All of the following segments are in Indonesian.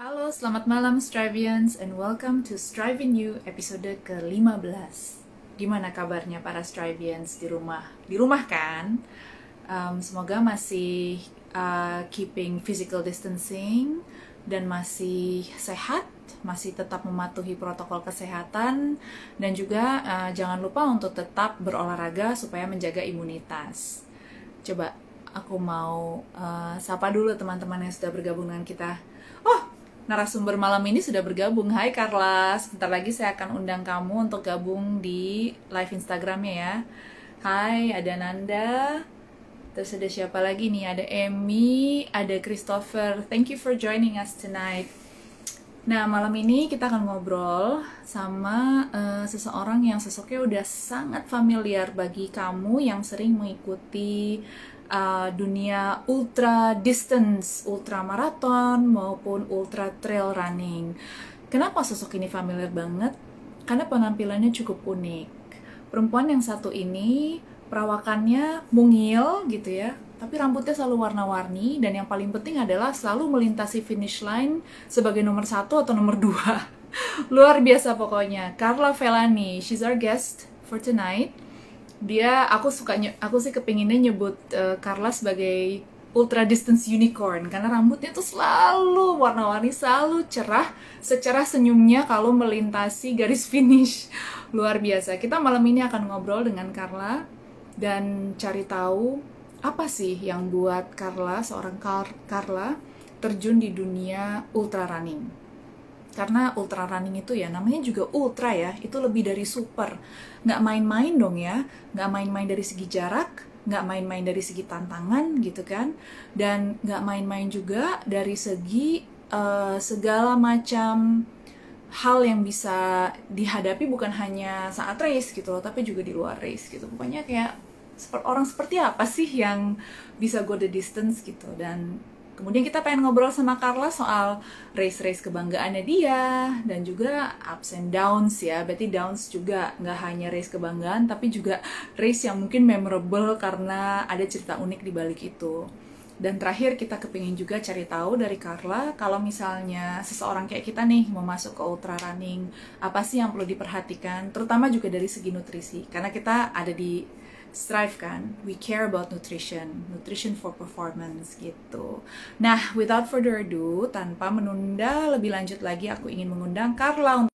Halo, selamat malam Strivians and welcome to Striving You episode ke-15. Gimana kabarnya para Strivians di rumah? Di rumah kan? Um, semoga masih uh, keeping physical distancing dan masih sehat, masih tetap mematuhi protokol kesehatan dan juga uh, jangan lupa untuk tetap berolahraga supaya menjaga imunitas. Coba aku mau uh, sapa dulu teman-teman yang sudah bergabung dengan kita. Narasumber malam ini sudah bergabung. Hai Carla, sebentar lagi saya akan undang kamu untuk gabung di live Instagramnya ya. Hai, ada Nanda. Terus ada siapa lagi nih? Ada Emmy, ada Christopher. Thank you for joining us tonight. Nah, malam ini kita akan ngobrol sama uh, seseorang yang sosoknya udah sangat familiar bagi kamu yang sering mengikuti uh, dunia ultra distance, ultra marathon maupun ultra trail running. Kenapa sosok ini familiar banget? Karena penampilannya cukup unik. Perempuan yang satu ini perawakannya mungil gitu ya, tapi rambutnya selalu warna-warni dan yang paling penting adalah selalu melintasi finish line sebagai nomor satu atau nomor dua. Luar biasa pokoknya. Carla Velani, she's our guest for tonight dia aku suka aku sih kepinginnya nyebut uh, Carla sebagai ultra distance unicorn. Karena rambutnya tuh selalu warna-warni selalu cerah secerah senyumnya kalau melintasi garis finish. Luar biasa. Kita malam ini akan ngobrol dengan Carla dan cari tahu apa sih yang buat Carla seorang Car Carla terjun di dunia ultra running karena ultra running itu ya namanya juga ultra ya itu lebih dari super. Nggak main-main dong ya nggak main-main dari segi jarak nggak main-main dari segi tantangan gitu kan. Dan nggak main-main juga dari segi uh, segala macam hal yang bisa dihadapi bukan hanya saat race gitu loh tapi juga di luar race gitu. Pokoknya kayak orang seperti apa sih yang bisa go the distance gitu. Dan Kemudian kita pengen ngobrol sama Carla soal race-race kebanggaannya dia dan juga ups and downs ya. Berarti downs juga nggak hanya race kebanggaan tapi juga race yang mungkin memorable karena ada cerita unik di balik itu. Dan terakhir kita kepingin juga cari tahu dari Carla kalau misalnya seseorang kayak kita nih mau masuk ke ultra running, apa sih yang perlu diperhatikan, terutama juga dari segi nutrisi. Karena kita ada di strive kan? We care about nutrition nutrition for performance gitu. Nah without further ado tanpa menunda lebih lanjut lagi aku ingin mengundang Carla untuk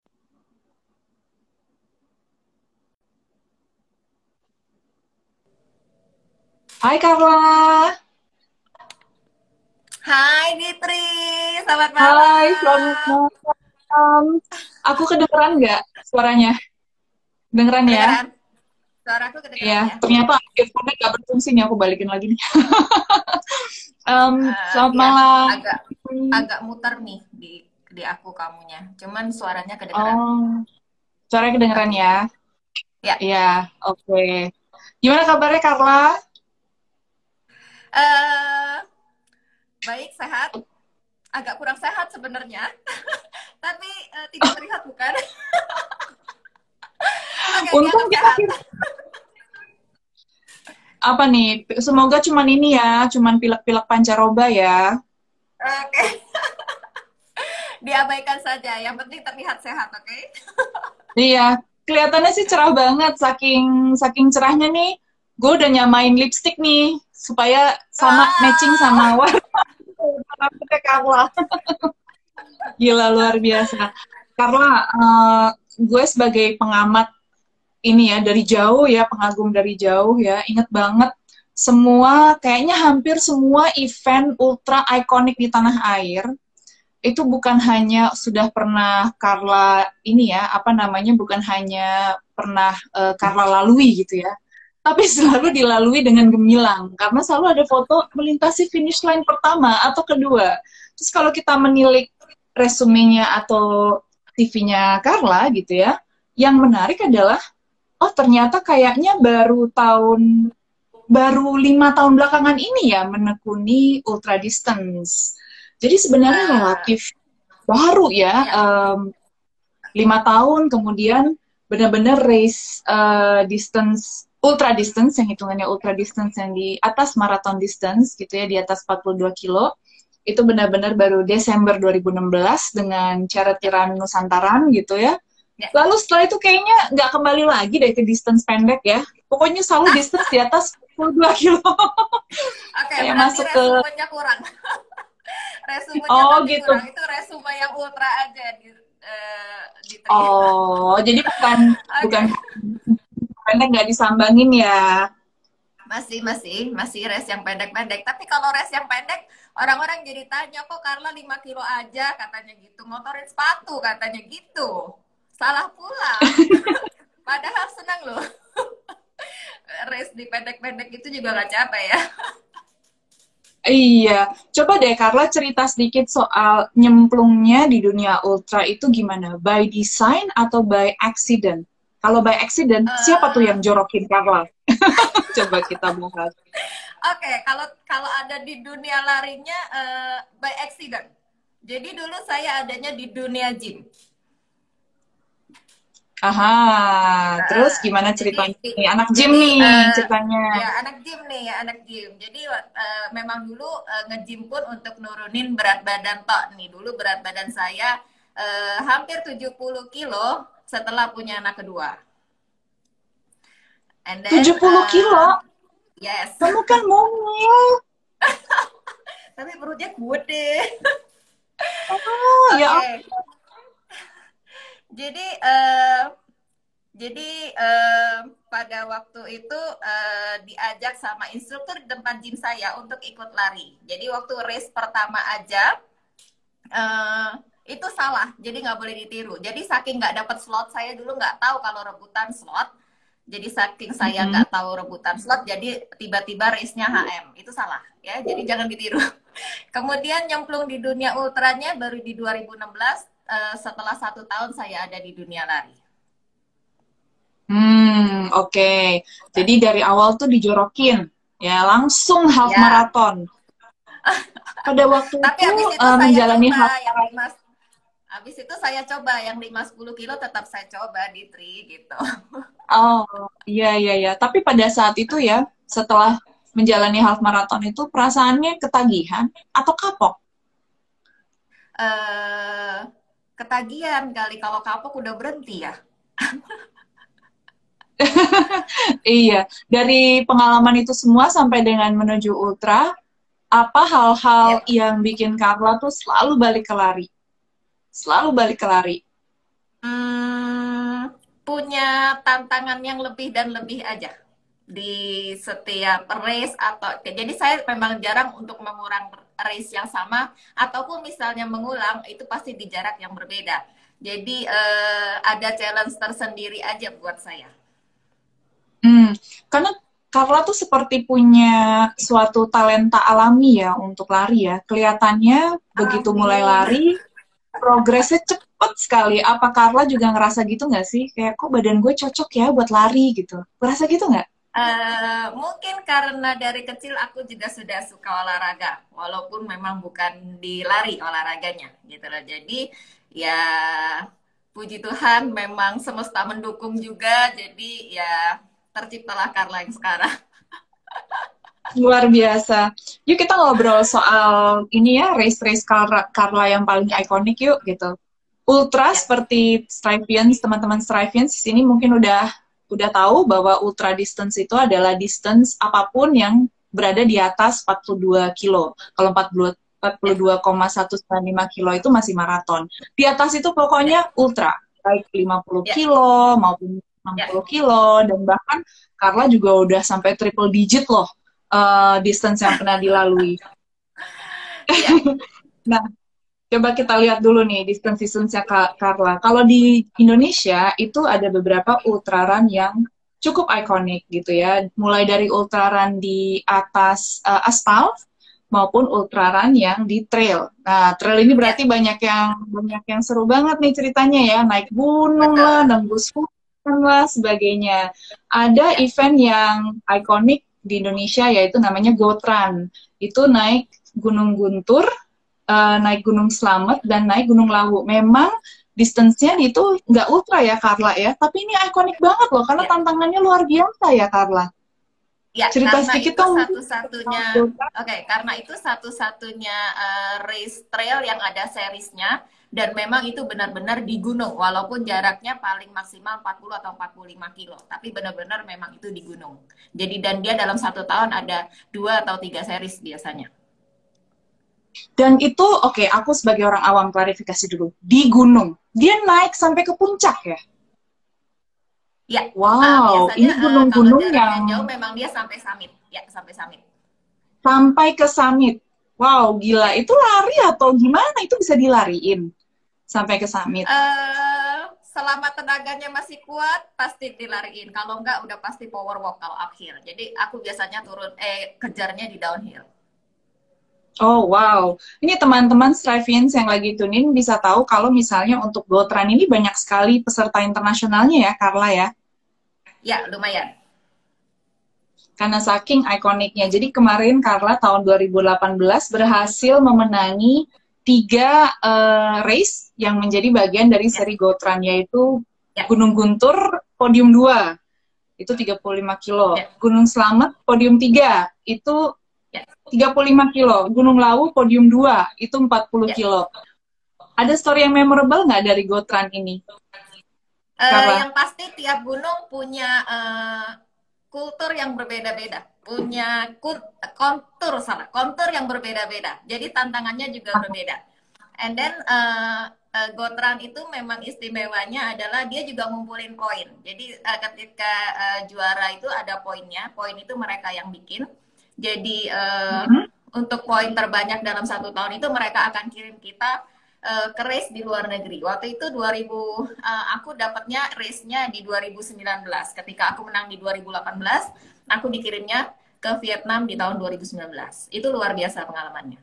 Hai Carla. Hai Ditri selamat malam. Hai selamat malam. Aku kedengeran nggak suaranya? Dengeran ya Suara aku kedengeran Iya, ya? ternyata earphone nggak berfungsi nih, aku balikin lagi nih. um, uh, selamat ya, malam. Agak agak muter nih di di aku kamunya. Cuman suaranya kedengeran. Oh, suaranya kedengeran ya? Ya. Iya, oke. Okay. Gimana kabarnya Carla? Uh, baik, sehat. Agak kurang sehat sebenarnya. Tapi uh, tidak terlihat bukan? Untung kita apa nih? Semoga cuman ini ya, cuman pilek-pilek pancaroba ya. Oke. Okay. Diabaikan saja, yang penting terlihat sehat, oke? Okay? iya, kelihatannya sih cerah banget, saking saking cerahnya nih. Gue udah nyamain lipstick nih supaya sama ah. matching sama warna rambutnya Carla. Gila luar biasa. Carla, uh, gue sebagai pengamat ini ya dari jauh ya pengagum dari jauh ya inget banget semua kayaknya hampir semua event ultra ikonik di tanah air itu bukan hanya sudah pernah Carla ini ya apa namanya bukan hanya pernah uh, Carla lalui gitu ya tapi selalu dilalui dengan gemilang karena selalu ada foto melintasi finish line pertama atau kedua. Terus kalau kita menilik resumenya atau TV-nya Carla gitu ya yang menarik adalah oh ternyata kayaknya baru tahun baru lima tahun belakangan ini ya menekuni ultra distance. Jadi sebenarnya relatif baru ya um, lima tahun kemudian benar-benar race uh, distance ultra distance yang hitungannya ultra distance yang di atas marathon distance gitu ya di atas 42 kilo itu benar-benar baru Desember 2016 dengan charity run Nusantaran gitu ya. ya. Lalu setelah itu kayaknya nggak kembali lagi deh ke distance pendek ya. Pokoknya selalu distance di atas 22 kilo. Oke, okay, masuk ke kurang. resumenya oh, gitu. kurang. Itu resume yang ultra aja di, uh, Oh, jadi bukan okay. bukan pendek nggak disambangin ya? Masih, masih, masih res yang pendek-pendek. Tapi kalau res yang pendek, orang-orang jadi tanya, kok Carla 5 kilo aja katanya gitu. Motorin sepatu katanya gitu. Salah pula. Padahal senang loh. res di pendek-pendek itu juga gak capek ya. Iya, coba deh Carla cerita sedikit soal nyemplungnya di dunia ultra itu gimana? By design atau by accident? Kalau by accident, uh, siapa tuh yang jorokin Carla? Coba kita bahas. Oke, okay, kalau kalau ada di dunia larinya uh, by accident. Jadi dulu saya adanya di dunia gym. Aha, uh, terus gimana ceritanya? Jadi, anak gym jadi, nih uh, ceritanya. Ya, anak gym nih, ya, anak gym. Jadi uh, memang dulu uh, nge-gym pun untuk nurunin berat badan tok nih. Dulu berat badan saya uh, hampir 70 kilo setelah punya anak kedua. And then, 70 uh, kilo? Yes. Kamu kan mungil. Tapi perutnya gede. oh, okay. ya. Jadi uh, jadi uh, pada waktu itu uh, diajak sama instruktur di tempat gym saya untuk ikut lari. Jadi waktu race pertama aja uh, itu salah jadi nggak boleh ditiru jadi saking nggak dapat slot saya dulu nggak tahu kalau rebutan slot jadi saking saya nggak mm -hmm. tahu rebutan slot jadi tiba-tiba race-nya HM itu salah ya. Jadi jangan ditiru. Kemudian nyemplung di dunia ultranya baru di 2016 uh, eh, setelah satu tahun saya ada di dunia lari. Hmm oke. Okay. jadi dari awal tuh dijorokin ya. Langsung half ya. marathon. Pada waktu Tapi itu uh, menjalani half yang Habis itu saya coba yang 5-10 kilo tetap saya coba di tri gitu. Oh, iya iya iya. Tapi pada saat itu ya, setelah menjalani half marathon itu perasaannya ketagihan atau kapok? Uh, ketagihan kali kalau kapok udah berhenti ya. iya, dari pengalaman itu semua sampai dengan menuju ultra, apa hal-hal ya. yang bikin Carla tuh selalu balik ke lari? Selalu balik ke lari? Hmm, punya tantangan yang lebih dan lebih aja di setiap race atau jadi saya memang jarang untuk mengurang race yang sama ataupun misalnya mengulang itu pasti di jarak yang berbeda. Jadi uh, ada challenge tersendiri aja buat saya. Hmm, karena Carla tuh seperti punya suatu talenta alami ya untuk lari ya. Kelihatannya begitu mulai lari progresnya cepet sekali. Apa Carla juga ngerasa gitu nggak sih? Kayak kok badan gue cocok ya buat lari gitu. Ngerasa gitu nggak? Uh, mungkin karena dari kecil aku juga sudah suka olahraga, walaupun memang bukan di lari olahraganya, gitu loh. Jadi ya puji Tuhan memang semesta mendukung juga, jadi ya terciptalah Carla yang sekarang. Luar biasa. Yuk kita ngobrol soal ini ya, race-race Carla, Carla yang paling ikonik yuk gitu. Ultra ya. seperti Strivians, teman-teman Strivians di sini mungkin udah udah tahu bahwa ultra distance itu adalah distance apa pun yang berada di atas 42 kilo. Kalau 40 42,195 kilo itu masih maraton. Di atas itu pokoknya ultra, baik 50 ya. kilo maupun 60 ya. kilo dan bahkan Carla juga udah sampai triple digit loh uh, distance yang pernah dilalui. Iya. nah, coba kita lihat dulu nih distance-distance-nya Carla. Kalau di Indonesia itu ada beberapa ultraran yang cukup ikonik gitu ya. Mulai dari ultraran di atas uh, aspal maupun ultraran yang di trail. Nah, trail ini berarti banyak yang banyak yang seru banget nih ceritanya ya, naik gunung lah, nembus hutan lah sebagainya. Ada event yang ikonik di Indonesia yaitu namanya Gotran. Itu naik Gunung Guntur, uh, naik Gunung Slamet dan naik Gunung Lawu. Memang distance-nya itu nggak ultra ya Carla ya, tapi ini ikonik banget loh karena ya. tantangannya luar biasa ya Carla. Ya, Cerita karena sedikit itu dong. satu-satunya. Oke, karena itu satu-satunya uh, race trail yang ada seriesnya dan memang itu benar-benar di gunung walaupun jaraknya paling maksimal 40 atau 45 kilo tapi benar-benar memang itu di gunung jadi dan dia dalam satu tahun ada dua atau tiga series biasanya Dan itu, oke, aku sebagai orang awam klarifikasi dulu. Di gunung, dia naik sampai ke puncak ya? ya Wow, uh, biasanya ini uh, gunung-gunung kalau jaraknya yang jauh memang dia sampai summit ya sampai summit sampai ke summit. Wow, gila. Itu lari atau gimana? Itu bisa dilariin sampai ke summit. Eh, selama tenaganya masih kuat pasti dilariin kalau enggak udah pasti power walk kalau uphill jadi aku biasanya turun eh kejarnya di downhill Oh wow, ini teman-teman Strivians yang lagi tunin bisa tahu kalau misalnya untuk GoTrun ini banyak sekali peserta internasionalnya ya, Carla ya. ya lumayan Karena saking ikoniknya. Jadi kemarin Carla tahun 2018 berhasil memenangi tiga eh, race yang menjadi bagian dari seri GoTrun yaitu Ya. Gunung Guntur podium 2 itu 35 kilo. Ya. Gunung Slamet podium 3 itu Ya. 35 kilo. Gunung Lawu podium 2 itu 40 Ya. kilo. Ada story yang memorable nggak dari GoTrun ini? Eh, Apa? yang pasti tiap gunung punya eh, kultur yang berbeda-beda, punya kontur salah, kontur yang berbeda-beda. Jadi tantangannya juga berbeda. And then eh, eh, Gotran itu memang istimewanya adalah dia juga ngumpulin poin. Jadi eh, ketika eh, juara itu ada poinnya, poin itu mereka yang bikin. Jadi eh, Mhm. untuk poin terbanyak dalam satu tahun itu mereka akan kirim kita eh, ke race di luar negeri. Waktu itu 2000 eh, aku dapatnya race-nya di 2019. Ketika aku menang di 2018, aku dikirimnya ke Vietnam di tahun 2019. Itu luar biasa pengalamannya.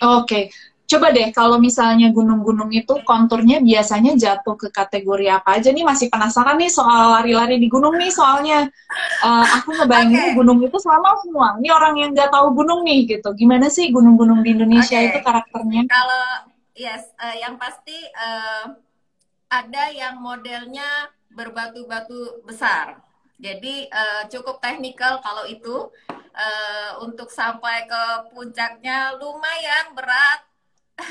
Oke, coba deh kalau misalnya gunung-gunung itu konturnya biasanya jatuh ke kategori apa aja nih? Masih penasaran nih soal lari-lari di gunung nih soalnya eh, aku ngebayangin Oke. gunung itu sama semua. Ini orang yang nggak tahu gunung nih gitu. Gimana sih gunung-gunung di Indonesia Oke. itu karakternya? Kalau yes, eh, yang pasti eh, ada yang modelnya berbatu-batu besar. Jadi eh, cukup teknikal kalau itu Eh, untuk sampai ke puncaknya lumayan berat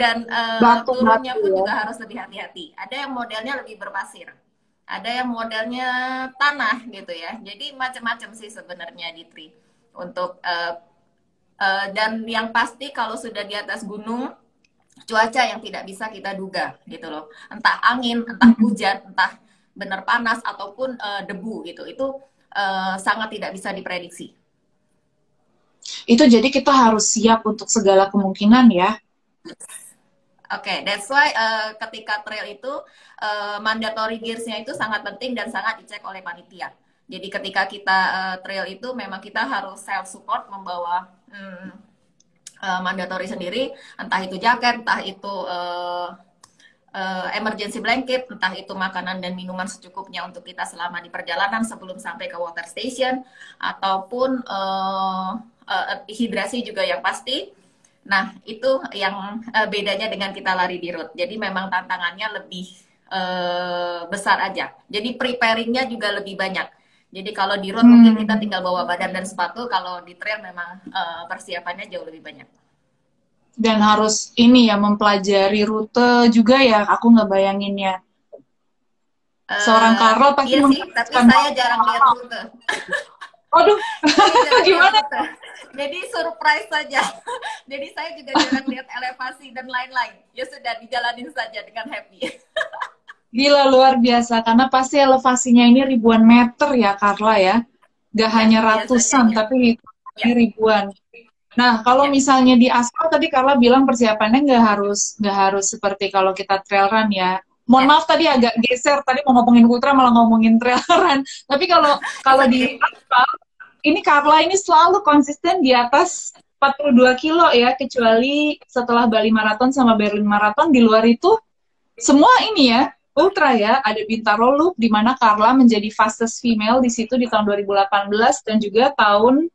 dan eh, Batu-batu turunnya pun ya. juga harus lebih hati-hati. Ada yang modelnya lebih berpasir, ada yang modelnya tanah gitu ya. Jadi macam-macam sih sebenarnya di tri untuk eh, eh, dan yang pasti kalau sudah di atas gunung cuaca yang tidak bisa kita duga gitu loh. Entah angin, entah hujan, entah benar panas ataupun eh, debu gitu. Itu eh, sangat tidak bisa diprediksi. Itu jadi kita harus siap untuk segala kemungkinan ya. Oke, that's why eh, ketika trail itu eh, mandatory gearsnya itu sangat penting dan sangat dicek oleh panitia. Jadi ketika kita eh, trail itu memang kita harus self support membawa hmm, eh, mandatory sendiri, entah itu jaket, entah itu eh, eh, emergency blanket, entah itu makanan dan minuman secukupnya untuk kita selama di perjalanan sebelum sampai ke water station, ataupun eh, eh, hidrasi juga yang pasti. Nah, itu yang eh, bedanya dengan kita lari di road. Jadi memang tantangannya lebih eh, besar aja. Jadi preparingnya juga lebih banyak. Jadi kalau di road Hmm. mungkin kita tinggal bawa badan dan sepatu, kalau di trail memang eh, persiapannya jauh lebih banyak. Dan harus ini ya mempelajari rute juga ya. Aku nggak bayanginnya. Eh, Seorang Carlo pasti iya sih, tapi saya jarang lihat rute. Aduh, Gimana? rute. Jadi surprise saja. Jadi saya juga jarang lihat elevasi dan lain-lain. Ya sudah dijalanin saja dengan happy. Gila luar biasa karena pasti elevasinya ini ribuan meter ya Carla ya. Gak Ya, hanya biasanya ratusan ya. tapi Ya. ribuan. Nah kalau Ya. misalnya di aspal tadi Carla bilang persiapannya nggak harus nggak harus seperti kalau kita trail run ya. Mohon Ya. maaf tadi agak geser tadi mau ngomongin ultra malah ngomongin trail run. Tapi kalau kalau di okay. aspal ini Carla ini selalu konsisten di atas 42 kilo ya kecuali setelah Bali Marathon sama Berlin Marathon di luar itu semua ini ya ultra ya ada Bintaro Loop di mana Carla menjadi fastest female di situ di tahun 2018 dan juga tahun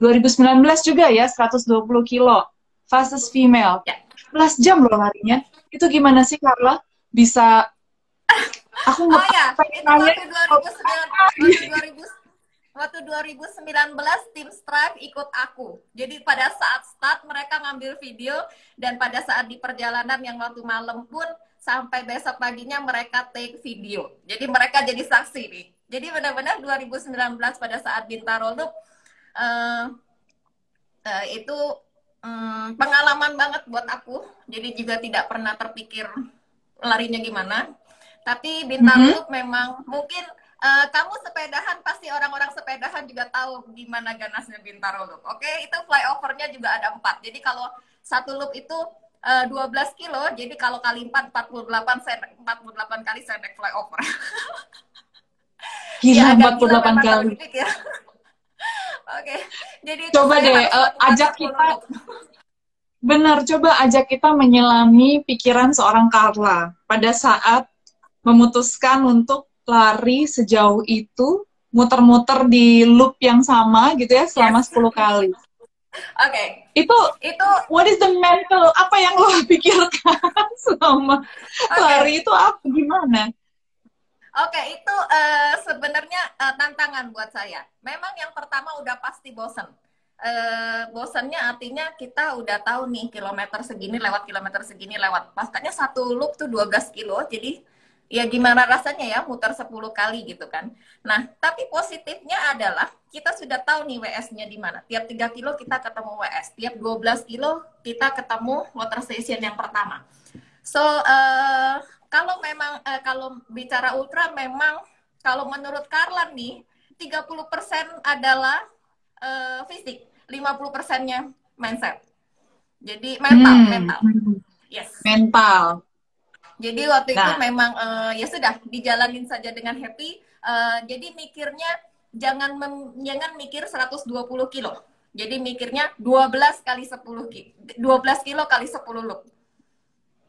2019 juga ya 120 kilo fastest female Ya. 11 jam loh larinya itu gimana sih Carla bisa aku Oh nggak ya, itu waktu 2009, waktu 2000, waktu 2019 tim Strive ikut aku. Jadi pada saat start mereka ngambil video dan pada saat di perjalanan yang waktu malam pun sampai besok paginya mereka take video. Jadi mereka jadi saksi nih. Jadi benar-benar 2019 pada saat Bintaro Loop uh, uh, itu um, pengalaman banget buat aku. Jadi juga tidak pernah terpikir larinya gimana. Tapi Bintaro mm -hmm. Loop memang mungkin uh, kamu sepedahan pasti orang-orang sepedahan juga tahu gimana ganasnya Bintaro Loop. Oke, okay? itu flyovernya juga ada empat. Jadi kalau satu loop itu uh, 12 kilo, jadi kalau kali 4, 48, saya 48 kali saya naik flyover. Gila, ya, 48 kali. Ya. Oke, okay. jadi coba deh uh, ajak kita. Benar, coba ajak kita menyelami pikiran seorang Carla pada saat memutuskan untuk lari sejauh itu, muter-muter di loop yang sama gitu ya selama yes. 10 kali. Oke. Okay. Itu itu what is the mental apa yang lo pikirkan selama okay. lari itu apa gimana? Oke, itu uh, sebenarnya uh, tantangan buat saya. Memang yang pertama udah pasti bosen. Uh, bosannya artinya kita udah tahu nih kilometer segini lewat kilometer segini lewat. Pastinya satu loop tuh 12 kilo, jadi ya gimana rasanya ya muter 10 kali gitu kan. Nah, tapi positifnya adalah kita sudah tahu nih WS-nya di mana. Tiap 3 kilo kita ketemu WS, tiap 12 kilo kita ketemu water station yang pertama. So, uh, kalau memang uh, kalau bicara ultra memang kalau menurut Karlan nih 30% adalah uh, fisik, 50%-nya mindset. Jadi mental, hmm. mental. Yes. Mental. Jadi waktu nah. itu memang uh, ya sudah dijalanin saja dengan happy. Uh, jadi mikirnya jangan mem, jangan mikir 120 kilo. Jadi mikirnya 12 kali 10 kilo, 12 kilo kali 10 loop.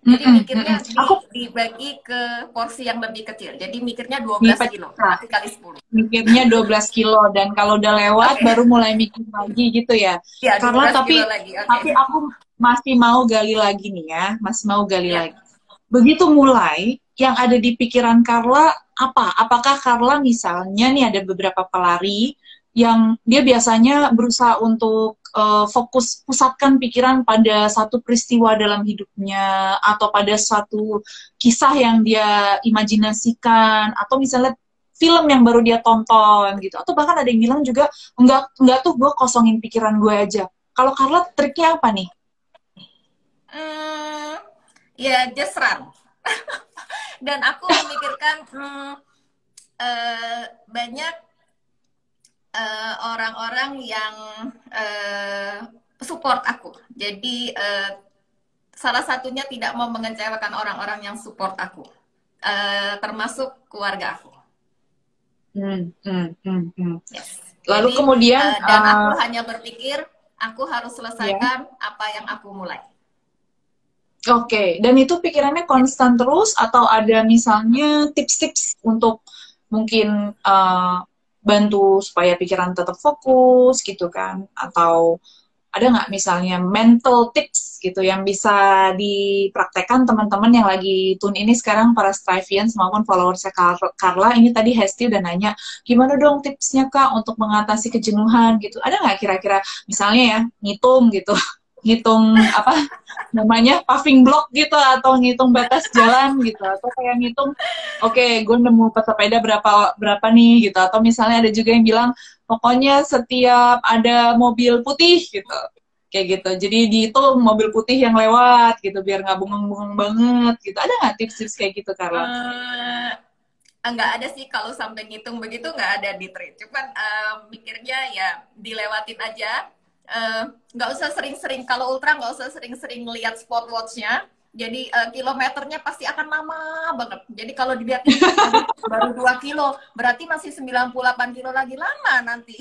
Jadi mikirnya di, Aku... dibagi ke porsi yang lebih kecil. Jadi mikirnya 12 Mipet, kilo kali 10. Mikirnya 12 kilo dan kalau udah lewat okay. baru mulai mikir lagi gitu ya. ya Karena tapi lagi. Okay. tapi aku masih mau gali lagi nih ya, masih mau gali ya. lagi begitu mulai yang ada di pikiran Carla apa? Apakah Carla misalnya nih ada beberapa pelari yang dia biasanya berusaha untuk uh, fokus pusatkan pikiran pada satu peristiwa dalam hidupnya atau pada satu kisah yang dia imajinasikan atau misalnya film yang baru dia tonton gitu. Atau bahkan ada yang bilang juga enggak enggak tuh gue kosongin pikiran gue aja. Kalau Carla triknya apa nih? Hmm, ya just run. Dan aku memikirkan hmm, uh, banyak eh, orang-orang uh, yang uh, support aku jadi uh, salah satunya tidak mau mengecewakan orang-orang yang support aku uh, termasuk keluarga aku hmm, hmm, hmm, hmm. Yes. lalu Jadi, kemudian uh, dan uh, aku hanya berpikir aku harus selesaikan yeah. apa yang aku mulai Oke, okay. dan itu pikirannya konstan terus atau ada misalnya tips-tips untuk mungkin uh, bantu supaya pikiran tetap fokus gitu kan? Atau ada nggak misalnya mental tips gitu yang bisa dipraktekkan teman-teman yang lagi tune ini sekarang para Strivians maupun followersnya Carla ini tadi Hesti udah nanya gimana dong tipsnya kak untuk mengatasi kejenuhan? gitu. Ada nggak kira-kira? Misalnya ya ngitung gitu ngitung apa namanya paving block gitu atau ngitung batas jalan gitu. Atau kayak ngitung oke okay, gue nemu pesepeda berapa berapa nih gitu. Atau misalnya ada juga yang bilang pokoknya setiap ada mobil putih gitu. Kayak gitu. Jadi dihitung mobil putih yang lewat gitu biar nggak bengong-bengong banget gitu. Ada nggak tips-tips kayak gitu Carla? Uh, nggak ada sih kalau sampai ngitung begitu nggak ada di trade. Cuman uh, mikirnya ya dilewatin aja. Eh, nggak uh, usah sering-sering kalau ultra nggak usah sering-sering lihat spot watchnya jadi uh, kilometernya pasti akan lama banget jadi kalau dilihat baru 2 kilo berarti masih 98 kilo lagi lama nanti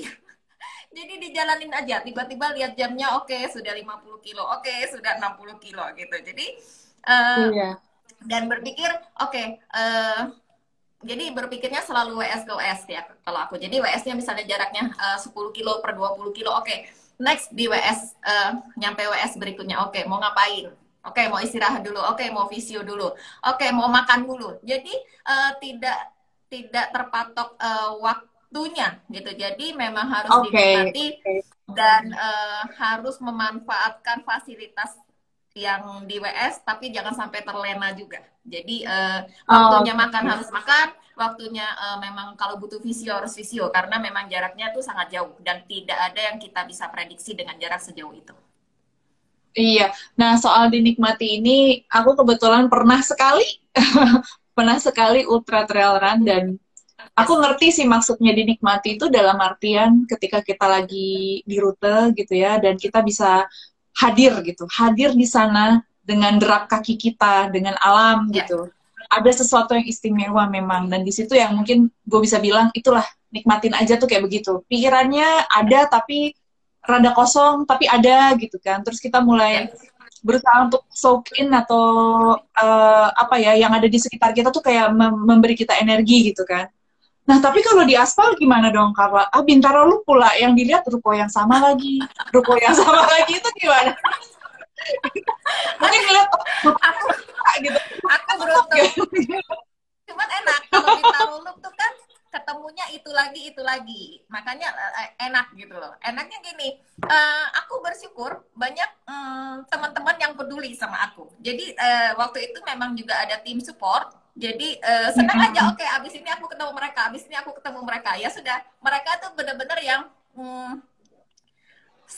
jadi dijalanin aja tiba-tiba lihat jamnya oke okay, sudah 50 kilo oke okay, sudah 60 kilo gitu jadi uh, iya. dan berpikir oke okay, uh, jadi berpikirnya selalu WS ke WS ya kalau aku. Jadi WS-nya misalnya jaraknya uh, 10 kilo per 20 kilo, oke. Okay next di WS uh, eh, nyampe WS berikutnya oke okay, mau ngapain oke okay, mau istirahat dulu oke okay, mau visio dulu oke okay, mau makan dulu jadi uh, tidak tidak terpatok uh, waktu waktunya gitu. Jadi memang harus Oke. dinikmati dan eh, harus memanfaatkan fasilitas yang di WS tapi jangan sampai terlena juga. Jadi eh, waktunya Oh, makan harus makan, waktunya eh, memang kalau butuh visio harus visio karena memang jaraknya tuh sangat jauh dan tidak ada yang kita bisa prediksi dengan jarak sejauh itu. Iya. Nah, soal dinikmati ini, aku kebetulan pernah sekali, pernah sekali ultra trail run dan aku ngerti sih maksudnya dinikmati itu dalam artian ketika kita lagi di rute gitu ya dan kita bisa hadir gitu, hadir di sana dengan derap kaki kita, dengan alam gitu. Ada sesuatu yang istimewa memang dan di situ yang mungkin gue bisa bilang itulah nikmatin aja tuh kayak begitu. Pikirannya ada tapi rada kosong tapi ada gitu kan. Terus kita mulai berusaha untuk soak in atau eh, apa ya yang ada di sekitar kita tuh kayak mem- memberi kita energi gitu kan. Nah, tapi kalau di aspal gimana dong, Kak? Ah, Bintaro lu pula yang dilihat ruko yang sama lagi. Ruko yang sama lagi itu gimana? Mungkin ngeliat, oh, aku gitu. aku beruntung. Cuman enak kalau di Taruluk tuh kan ketemunya itu lagi itu lagi. Makanya eh, enak gitu loh. Enaknya gini, eh, aku bersyukur banyak mm, teman-teman yang peduli sama aku. Jadi eh, waktu itu memang juga ada tim support. Jadi eh, senang aja oke abis ini aku ketemu mereka, abis ini aku ketemu mereka. Ya sudah, mereka tuh bener-bener yang mm,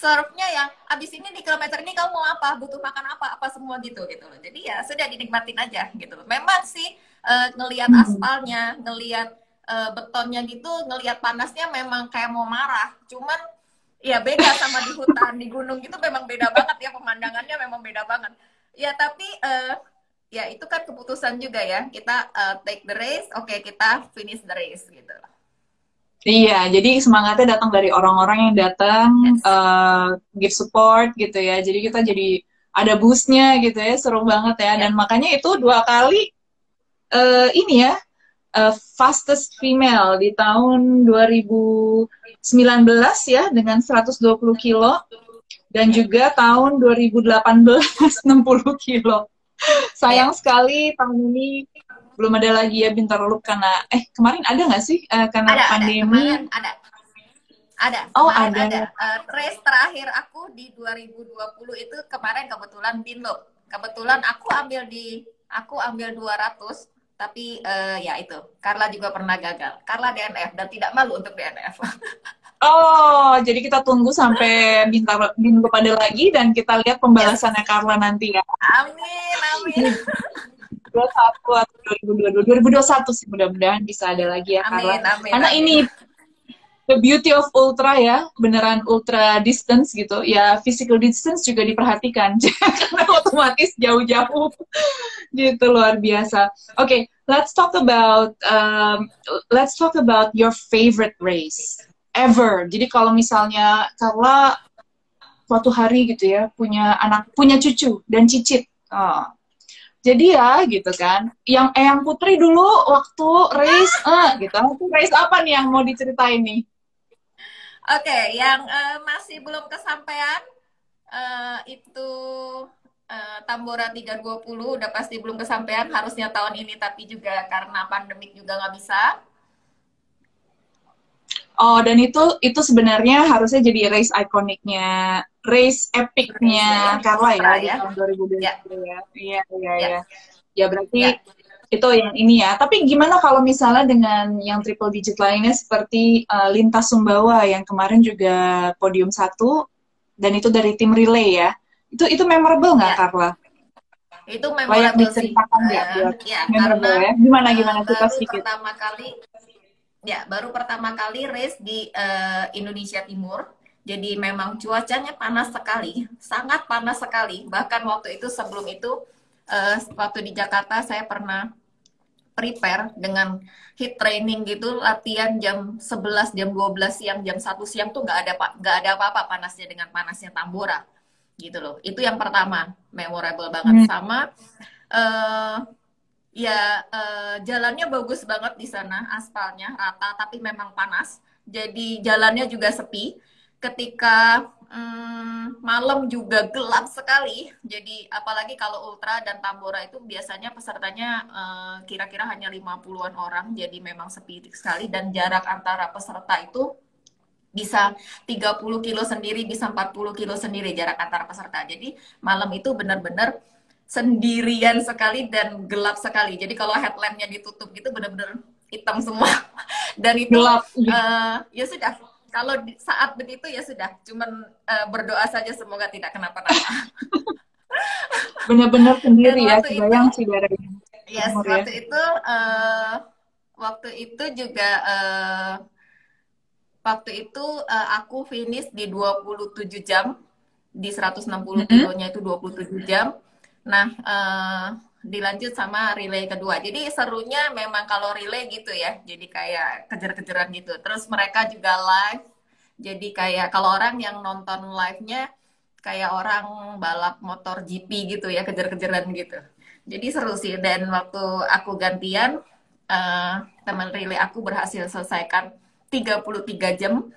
serve-nya yang abis ini di kilometer ini kamu mau apa, butuh makan apa, apa semua gitu gitu loh. Jadi ya sudah dinikmatin aja gitu loh. Memang sih eh, ngelihat Hmm. aspalnya, ngelihat eh, betonnya gitu, ngelihat panasnya memang kayak mau marah. Cuman ya beda sama di hutan, di gunung gitu memang beda banget ya pemandangannya memang beda banget. Ya tapi eh, ya itu kan keputusan juga ya. Kita eh, take the race, oke kita finish the race gitu. Iya, jadi semangatnya datang dari orang-orang yang datang Yes. eh, give support gitu ya. Jadi kita jadi ada boost-nya gitu ya, seru banget ya. Ya. Dan makanya itu dua kali eh, ini ya eh, fastest female di tahun 2019 ya dengan 120 kilo dan juga tahun 2018 60 kilo. Sayang sekali tahun ini belum ada lagi ya Bintaro Loop karena eh kemarin ada nggak sih Eh, karena Ada, ada. pandemi Kemarin ada. Ada. Oh, kemarin ada. Eh, race terakhir aku di 2020 itu kemarin kebetulan Binloop. Kebetulan aku ambil di aku ambil 200 tapi eh, ya itu Carla juga pernah gagal. Carla DNF dan tidak malu untuk DNF. Oh, jadi kita tunggu sampai Bintaro minggu pada lagi dan kita lihat pembalasannya Carla nanti ya. amin, amin. 21 atau 2022, 2021 sih mudah-mudahan bisa ada lagi ya. Amin, amin. Karena amin. ini the beauty of ultra ya, beneran ultra distance gitu. Ya physical distance juga diperhatikan. Karena otomatis jauh-jauh. gitu luar biasa. Oke, okay, let's talk about um, let's talk about your favorite race ever. Jadi kalau misalnya Carla suatu hari gitu ya punya anak punya cucu dan cicit. Oh. Jadi ya gitu kan, yang Eyang Putri dulu waktu race, eh gitu, itu race apa nih yang mau diceritain nih? Oke, yang eh, masih belum kesampaian eh, itu eh, Tambora 320 udah pasti belum kesampaian harusnya tahun ini tapi juga karena pandemik juga nggak bisa. Oh, dan itu itu sebenarnya harusnya jadi race ikoniknya, race epicnya Carla ya ya. tahun 2020 Ya, ya. Iya, iya, ya, iya. Ya berarti ya. itu yang ini ya. Tapi gimana kalau misalnya dengan yang triple digit lainnya seperti uh, Lintas Sumbawa yang kemarin juga podium satu dan itu dari tim relay ya. Itu itu memorable nggak Ya. Carla? Itu Layak memorable sih. diceritakan nggak Eh, buat ya, memorable karena ya? Gimana eh, gimana cerita baru sedikit? pertama kali ya baru pertama kali race di eh, Indonesia Timur. Jadi memang cuacanya panas sekali, sangat panas sekali. Bahkan waktu itu sebelum itu eh, waktu di Jakarta saya pernah prepare dengan hit training gitu latihan jam 11 jam 12 siang jam 1 siang tuh nggak ada pak nggak ada apa-apa panasnya dengan panasnya Tambora gitu loh itu yang pertama memorable banget Hmm. sama eh ya eh, jalannya bagus banget di sana aspalnya rata tapi memang panas jadi jalannya juga sepi ketika Hmm, malam juga gelap sekali. Jadi apalagi kalau ultra dan tambora itu biasanya pesertanya uh, kira-kira hanya 50-an orang. Jadi memang sepi sekali dan jarak antara peserta itu bisa 30 kilo sendiri, bisa 40 kilo sendiri jarak antara peserta. Jadi malam itu benar-benar sendirian sekali dan gelap sekali. Jadi kalau headlampnya ditutup gitu benar-benar hitam semua. Dan itu gelap. Uh, ya sudah kalau di, saat begitu ya sudah, cuman uh, berdoa saja semoga tidak kenapa-napa. Benar-benar sendiri ya, kebayang sih Yes, ya. waktu itu uh, waktu itu juga uh, waktu itu uh, aku finish di 27 jam di 160 mm -hmm. kilonya itu 27 jam. Nah, uh, dilanjut sama relay kedua. Jadi serunya memang kalau relay gitu ya. Jadi kayak kejar-kejaran gitu. Terus mereka juga live. Jadi kayak kalau orang yang nonton live-nya kayak orang balap motor GP gitu ya, kejar-kejaran gitu. Jadi seru sih. Dan waktu aku gantian, uh, teman relay aku berhasil selesaikan 33 jam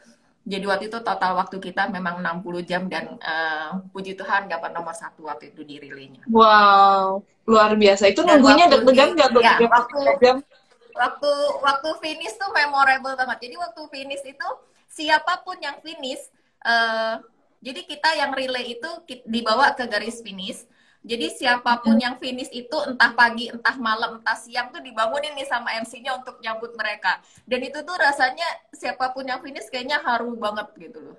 jadi waktu itu total waktu kita memang 60 jam dan uh, puji Tuhan dapat nomor satu waktu itu di relaynya. Wow, luar biasa. Itu dan nunggunya deg-degan nggak tuh? Ya, waktu, waktu waktu finish tuh memorable banget. Jadi waktu finish itu siapa pun yang finish, uh, jadi kita yang relay itu dibawa ke garis finish jadi siapa pun yang finish itu entah pagi, entah malam, entah siang tuh dibangunin nih sama MC-nya untuk nyambut mereka. Dan itu tuh rasanya siapa pun yang finish kayaknya haru banget gitu loh.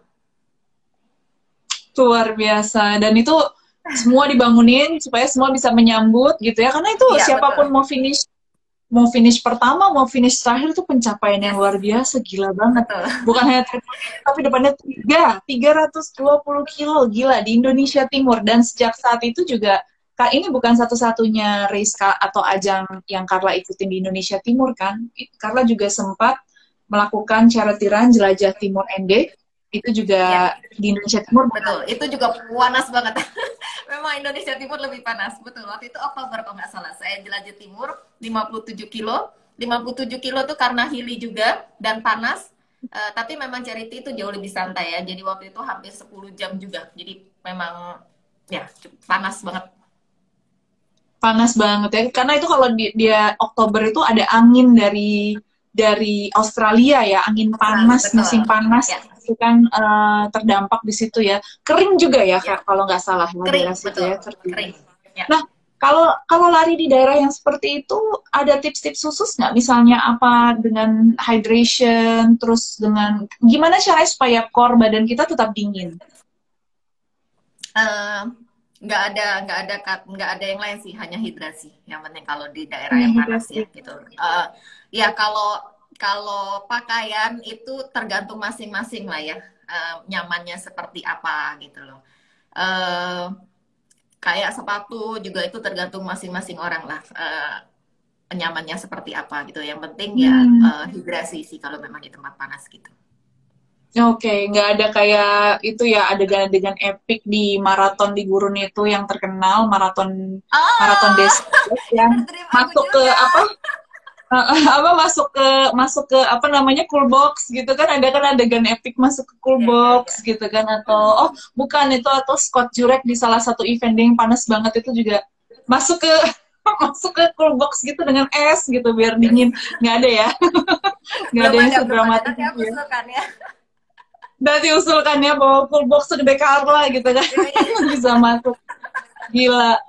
Luar biasa. Dan itu semua dibangunin supaya semua bisa menyambut gitu ya. Karena itu ya, siapa pun betul. mau finish mau finish pertama mau finish terakhir itu pencapaian yang luar biasa gila banget. Bukan hanya tapi depannya tiga tiga ratus dua puluh kilo gila di Indonesia Timur. Dan sejak saat itu juga kak ini bukan satu-satunya race atau ajang yang Carla ikutin di Indonesia Timur kan? Carla juga sempat melakukan charity run jelajah Timur ND itu juga ya. di Indonesia Timur betul. Itu juga panas banget. Memang Indonesia Timur lebih panas. Betul. Waktu itu Oktober kalau nggak salah. Saya jelajah Timur 57 kilo. 57 kilo tuh karena hili juga dan panas. Uh, tapi memang charity itu jauh lebih santai ya. Jadi waktu itu hampir 10 jam juga. Jadi memang ya panas banget. Panas banget ya. Karena itu kalau di, dia Oktober itu ada angin dari dari Australia ya. Angin panas Betul. musim panas. Ya itu kan uh, terdampak di situ ya. Kering juga ya, ya. kalau nggak salah kering, daerah situ ya. Kering. Ya. Nah, kalau kalau lari di daerah yang seperti itu ada tips-tips khusus nggak? Misalnya apa dengan hydration, terus dengan gimana cara supaya core badan kita tetap dingin? Uh, nggak ada nggak ada nggak ada yang lain sih hanya hidrasi yang penting kalau di daerah yang panas ya gitu uh, ya kalau kalau pakaian itu tergantung masing-masing lah ya uh, nyamannya seperti apa gitu loh. Uh, kayak sepatu juga itu tergantung masing-masing orang lah uh, nyamannya seperti apa gitu. Yang penting ya uh, hidrasi sih kalau memang di tempat panas gitu. Oke, okay, nggak ada kayak itu ya adegan-adegan epic di maraton di gurun itu yang terkenal maraton oh, maraton desa yang masuk ke apa apa masuk ke masuk ke apa namanya cool box gitu kan ada kan adegan epic masuk ke cool iya, box yeah, yeah. gitu kan atau oh bukan itu atau Scott Jurek di salah satu event yang panas banget itu juga masuk ke masuk ke cool box gitu dengan es gitu biar dingin nggak ada ya nggak ada yang sedramatis itu ya. ya. Nanti usulkan ya bawa cool box segede Carla gitu kan iya, iya. bisa masuk gila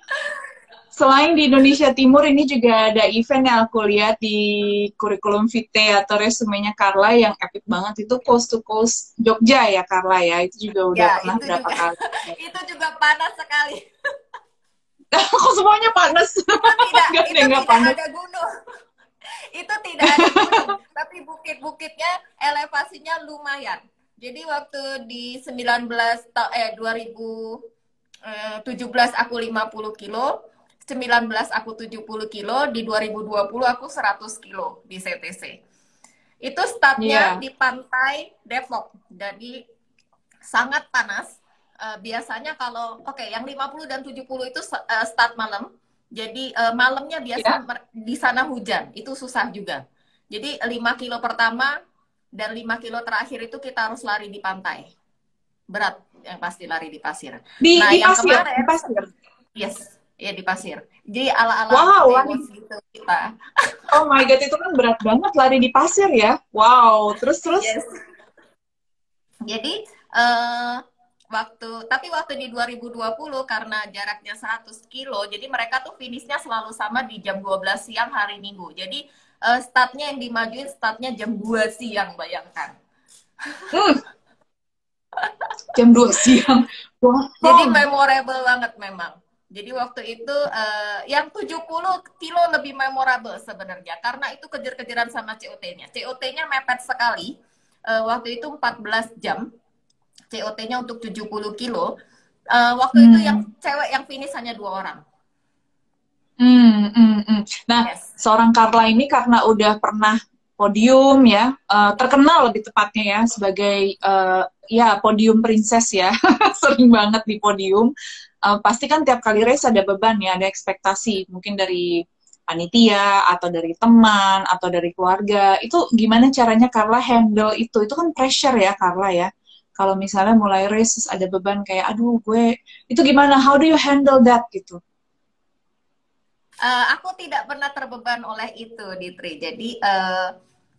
selain di Indonesia Timur ini juga ada event yang aku lihat di kurikulum vitae atau resumenya Carla yang epic banget. Itu coast to coast Jogja ya Carla ya? Itu juga udah ya, pernah berapa juga, kali. Itu juga panas sekali. Kok semuanya panas? Itu tidak itu tidak panas. ada gunung. Itu tidak ada gunung tapi bukit-bukitnya elevasinya lumayan. Jadi waktu di 19 eh 2017 eh, aku 50 kilo 19 aku 70 kilo, di 2020 aku 100 kilo di CTC. Itu startnya yeah. di pantai Depok, jadi sangat panas. Uh, biasanya kalau oke okay, yang 50 dan 70 itu uh, start malam. Jadi uh, malamnya biasa yeah. di sana hujan, itu susah juga. Jadi 5 kilo pertama dan 5 kilo terakhir itu kita harus lari di pantai. berat yang pasti lari di pasir. Di, nah, di yang pasir, kemarin, di pasir. Yes, ya di pasir. Jadi ala-ala Wow, Baywatch gitu kita. Oh my god, itu kan berat banget lari di pasir ya. Wow, terus terus. Yes. Jadi eh waktu tapi waktu di 2020 karena jaraknya 100 kilo, jadi mereka tuh finishnya selalu sama di jam 12 siang hari Minggu. Jadi eh, startnya yang dimajuin startnya jam 2 siang, bayangkan. Hmm. Jam 2 siang. Wow. Jadi memorable banget memang. Jadi waktu itu uh, yang 70 kilo lebih memorable sebenarnya karena itu kejar-kejaran sama COT-nya. COT-nya mepet sekali. Uh, waktu itu 14 jam. COT-nya untuk 70 kilo. Uh, waktu hmm. itu yang cewek yang finish hanya dua orang. Hmm, hmm, hmm. Nah, yes. seorang Carla ini karena udah pernah podium ya, uh, terkenal lebih tepatnya ya sebagai uh, ya podium princess ya, sering banget di podium uh, pasti kan tiap kali race ada beban ya, ada ekspektasi mungkin dari panitia atau dari teman atau dari keluarga. Itu gimana caranya Carla handle itu? Itu kan pressure ya Carla ya. Kalau misalnya mulai race ada beban kayak aduh gue itu gimana? How do you handle that gitu? Uh, aku tidak pernah terbeban oleh itu, Ditri. Jadi uh,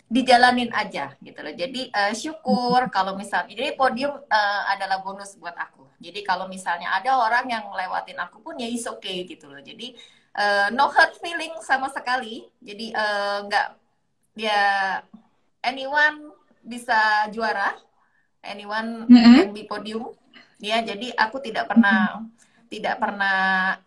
dijalanin aja gitu loh. Jadi uh, syukur kalau misalnya jadi podium uh, adalah bonus buat aku. Jadi kalau misalnya ada orang yang lewatin aku pun ya is okay gitu loh. Jadi uh, no hurt feeling sama sekali. Jadi nggak uh, ya anyone bisa juara, anyone mm -hmm. can be podium. Ya, jadi aku tidak pernah tidak pernah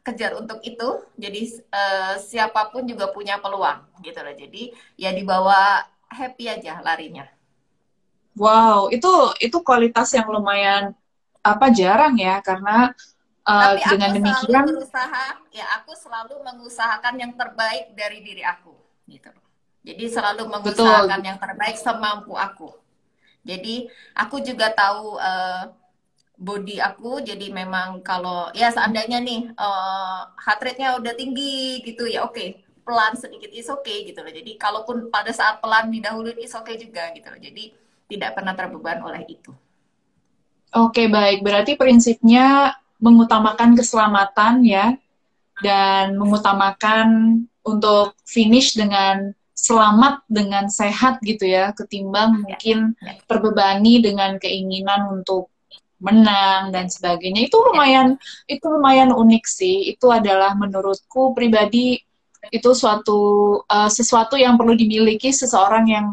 kejar untuk itu. Jadi uh, siapa pun juga punya peluang gitu loh. Jadi ya dibawa happy aja larinya. Wow, itu itu kualitas yang lumayan apa jarang ya karena uh, Tapi dengan demikian berusaha ya aku selalu mengusahakan yang terbaik dari diri aku gitu. Jadi selalu mengusahakan Betul. yang terbaik semampu aku. Jadi aku juga tahu uh, body aku jadi memang kalau ya seandainya nih uh, heart rate-nya udah tinggi gitu ya oke okay pelan sedikit is okay gitu loh. Jadi kalaupun pada saat pelan didahului is okay juga gitu loh. Jadi tidak pernah terbeban oleh itu. Oke, baik. Berarti prinsipnya mengutamakan keselamatan ya dan mengutamakan untuk finish dengan selamat dengan sehat gitu ya ketimbang ya, mungkin ya. terbebani dengan keinginan untuk menang dan sebagainya itu lumayan ya. itu lumayan unik sih itu adalah menurutku pribadi itu suatu uh, sesuatu yang perlu dimiliki seseorang yang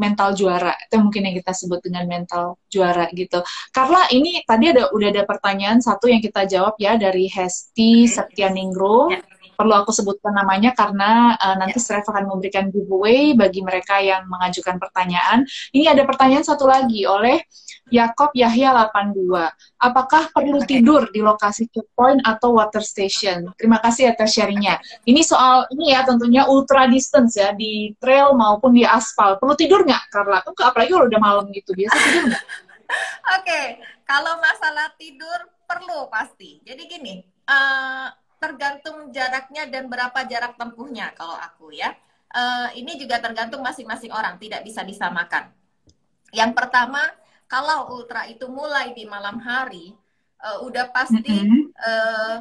mental juara. Itu mungkin yang kita sebut dengan mental juara gitu. Karena ini tadi ada udah ada pertanyaan satu yang kita jawab ya dari Hesti Septianingro ya. perlu aku sebutkan namanya karena uh, nanti ya. akan memberikan giveaway bagi mereka yang mengajukan pertanyaan. Ini ada pertanyaan satu lagi oleh Yakob Yahya 82. Apakah perlu okay. tidur di lokasi checkpoint atau water station? Terima kasih atas sharingnya. Ini soal ini ya tentunya ultra distance ya di trail maupun di aspal. Perlu tidur nggak, Carla? Enggak, apalagi kalau udah malam gitu. Biasa tidur nggak? Oke, okay. kalau masalah tidur perlu pasti. Jadi gini, uh, tergantung jaraknya dan berapa jarak tempuhnya kalau aku ya. Uh, ini juga tergantung masing-masing orang, tidak bisa disamakan. Yang pertama, kalau ultra itu mulai di malam hari, uh, udah pasti mm -hmm. uh,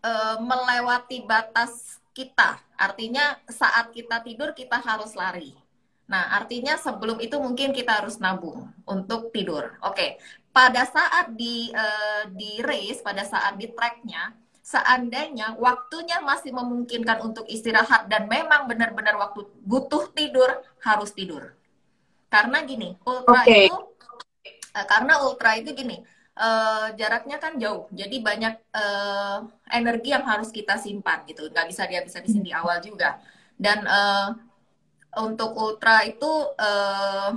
uh, melewati batas kita. Artinya saat kita tidur kita harus lari. Nah, artinya sebelum itu mungkin kita harus nabung untuk tidur. Oke, okay. pada saat di uh, di race, pada saat di tracknya, seandainya waktunya masih memungkinkan untuk istirahat dan memang benar-benar waktu butuh tidur, harus tidur. Karena gini, ultra okay. itu uh, karena ultra itu gini, uh, jaraknya kan jauh, jadi banyak uh, energi yang harus kita simpan gitu, nggak bisa dia bisa di sini awal juga. Dan uh, untuk ultra itu uh,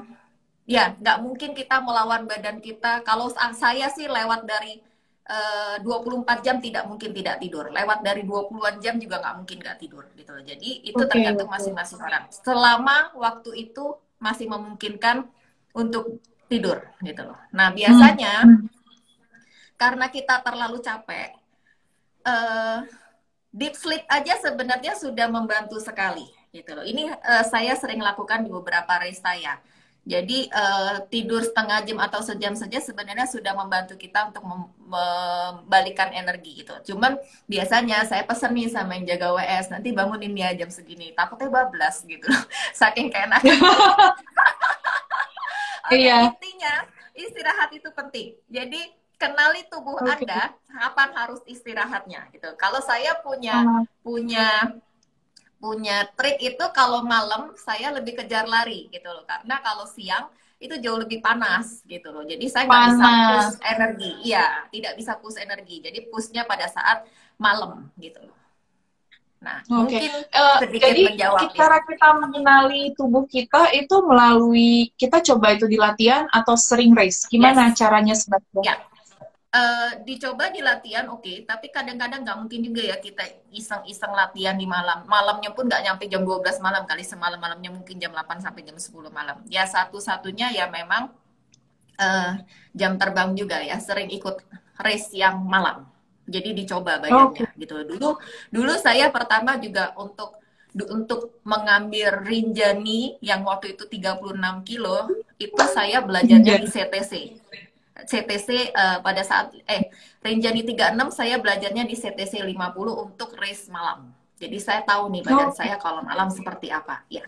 ya nggak mungkin kita melawan badan kita. Kalau saya sih lewat dari uh, 24 jam tidak mungkin tidak tidur. Lewat dari 20-an jam juga nggak mungkin nggak tidur gitu. Jadi itu okay, tergantung masing-masing orang. Selama waktu itu masih memungkinkan untuk tidur gitu loh. Nah biasanya hmm. karena kita terlalu capek, uh, deep sleep aja sebenarnya sudah membantu sekali gitu loh. Ini uh, saya sering lakukan di beberapa race saya. Jadi uh, tidur setengah jam atau sejam saja sebenarnya sudah membantu kita untuk membalikan energi gitu. Cuman biasanya saya pesen nih sama yang jaga WS, nanti bangunin dia jam segini. Takutnya bablas gitu Saking keenak. okay, iya. Intinya istirahat itu penting. Jadi kenali tubuh okay. Anda kapan harus istirahatnya gitu. Kalau saya punya uh. punya punya trik itu kalau malam saya lebih kejar lari gitu loh karena kalau siang itu jauh lebih panas gitu loh. Jadi saya nggak bisa push energi. Iya tidak bisa push energi. Jadi pushnya pada saat malam gitu loh. Nah okay. mungkin uh, jadi menjawab cara ya. kita mengenali tubuh kita itu melalui kita coba itu di latihan atau sering race? Gimana yes. caranya sebenarnya? Ya uh, dicoba di latihan oke. Okay, tapi kadang-kadang nggak mungkin juga ya kita iseng-iseng latihan di malam. Malamnya pun nggak nyampe jam 12 malam kali semalam malamnya mungkin jam 8 sampai jam 10 malam. Ya satu-satunya ya memang uh, jam terbang juga ya sering ikut race yang malam. Jadi dicoba badannya okay. gitu. Dulu dulu saya pertama juga untuk untuk mengambil Rinjani yang waktu itu 36 kilo itu saya belajarnya di CTC CTC uh, eh, pada saat eh Renjani 36 saya belajarnya di CTC 50 untuk race malam. Jadi saya tahu nih badan oh. saya kalau malam seperti apa. Ya.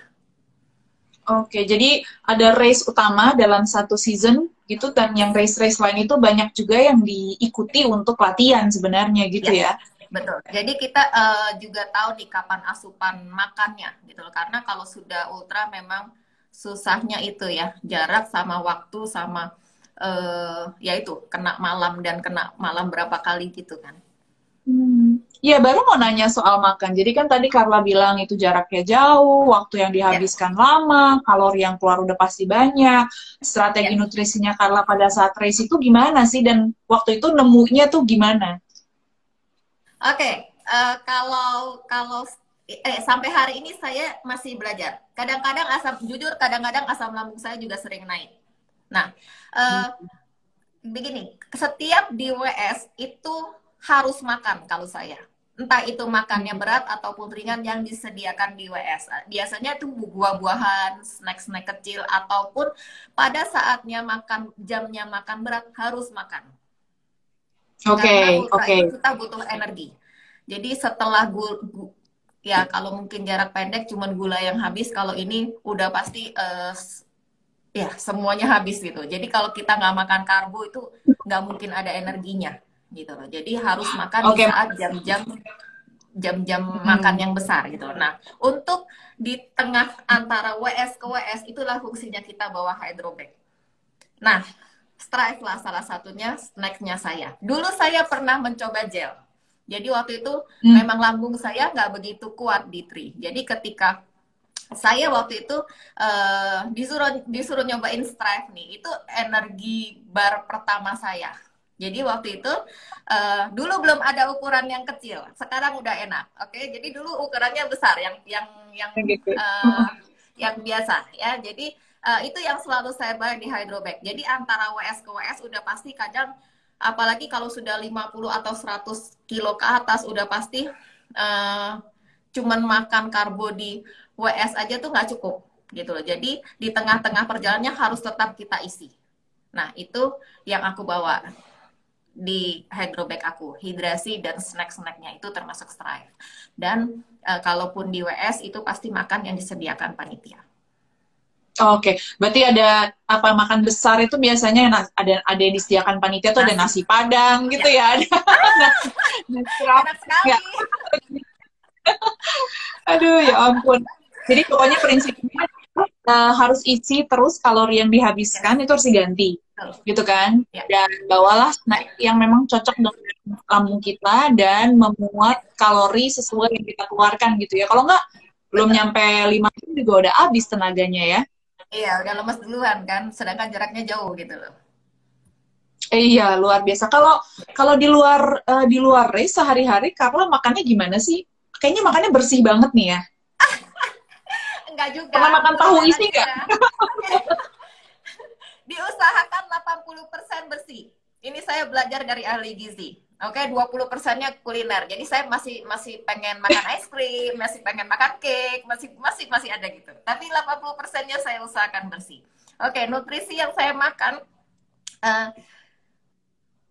Oke, jadi ada race utama dalam satu season gitu dan yang race-race lain itu banyak juga yang diikuti untuk latihan sebenarnya gitu ya. ya. Betul. Jadi kita uh, juga tahu nih kapan asupan makannya gitu loh. Karena kalau sudah ultra memang susahnya itu ya, jarak sama waktu sama uh, ya itu kena malam dan kena malam berapa kali gitu kan. Hmm. Ya baru mau nanya soal makan. Jadi kan tadi Carla bilang itu jaraknya jauh, waktu yang dihabiskan ya. lama, kalori yang keluar udah pasti banyak. Strategi ya. nutrisinya Carla pada saat race itu gimana sih? Dan waktu itu nemunya tuh gimana? Oke, okay. uh, eh, kalau kalau eh sampai hari ini saya masih belajar. Kadang-kadang asam jujur kadang-kadang asam lambung saya juga sering naik. Nah, uh, begini, setiap di WS itu harus makan kalau saya. Entah itu makannya berat ataupun ringan yang disediakan di WS. Biasanya itu buah-buahan, snack-snack kecil ataupun pada saatnya makan jamnya makan berat harus makan. Oke, okay, oke. Okay. Kita butuh energi. Jadi setelah gul, gu, ya kalau mungkin jarak pendek cuman gula yang habis, kalau ini udah pasti uh, ya semuanya habis gitu. Jadi kalau kita nggak makan karbo itu nggak mungkin ada energinya gitu loh. Jadi harus makan okay. di saat jam-jam jam-jam hmm. makan yang besar gitu. Nah, untuk di tengah antara WS ke WS itulah fungsinya kita bawa hydrobag. Nah, Strive lah salah satunya snacknya saya. Dulu saya pernah mencoba gel. Jadi waktu itu hmm. memang lambung saya nggak begitu kuat di tri. Jadi ketika saya waktu itu uh, disuruh disuruh nyobain Strive nih. Itu energi bar pertama saya. Jadi waktu itu uh, dulu belum ada ukuran yang kecil. Sekarang udah enak. Oke, okay? jadi dulu ukurannya besar yang yang yang uh, yang biasa ya. Jadi uh, itu yang selalu saya bayar di hydrobag. Jadi antara WS ke WS udah pasti kadang apalagi kalau sudah 50 atau 100 kilo ke atas udah pasti uh, cuman makan karbo di WS aja tuh nggak cukup gitu loh. Jadi di tengah-tengah perjalanannya harus tetap kita isi. Nah itu yang aku bawa di hydrobag aku, hidrasi dan snack-snacknya itu termasuk strive. Dan e, kalaupun di WS itu pasti makan yang disediakan panitia. Oh, Oke, okay. berarti ada apa makan besar itu biasanya ada ada yang disediakan panitia tuh nasi. ada nasi padang gitu ya. ya. nah, sekali. Ya. Aduh ya ampun. Jadi pokoknya prinsipnya uh, harus isi terus kalori yang dihabiskan itu harus diganti, gitu kan? Ya. Dan bawalah snack yang memang cocok dengan lambung kita dan memuat kalori sesuai yang kita keluarkan gitu ya. Kalau nggak belum nyampe lima jam juga udah habis tenaganya ya. Iya, udah lemes duluan kan, sedangkan jaraknya jauh gitu loh. Eh, iya, luar biasa. Kalau kalau di luar uh, di luar race sehari-hari Carla makannya gimana sih? Kayaknya makannya bersih banget nih ya. Enggak juga. Pernah makan tahu isi enggak? Diusahakan 80% bersih. Ini saya belajar dari ahli gizi. Oke, okay, 20 persennya kuliner. Jadi saya masih masih pengen makan es krim, masih pengen makan cake, masih masih masih ada gitu. Tapi 80 persennya saya usahakan bersih. Oke, nutrisi yang saya makan uh,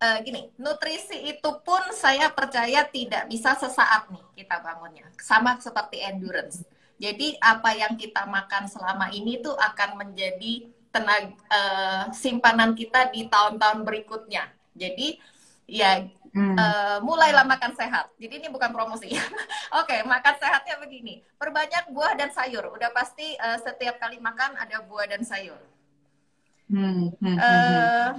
uh, gini, nutrisi itu pun saya percaya tidak bisa sesaat nih kita bangunnya. Sama seperti endurance. Jadi apa yang kita makan selama ini tuh akan menjadi tenaga uh, simpanan kita di tahun-tahun berikutnya. Jadi ya hmm. uh, mulailah makan sehat. Jadi ini bukan promosi. Oke, okay, makan sehatnya begini. Perbanyak buah dan sayur. Udah pasti uh, setiap kali makan ada buah dan sayur. Hmm. Hmm. Uh,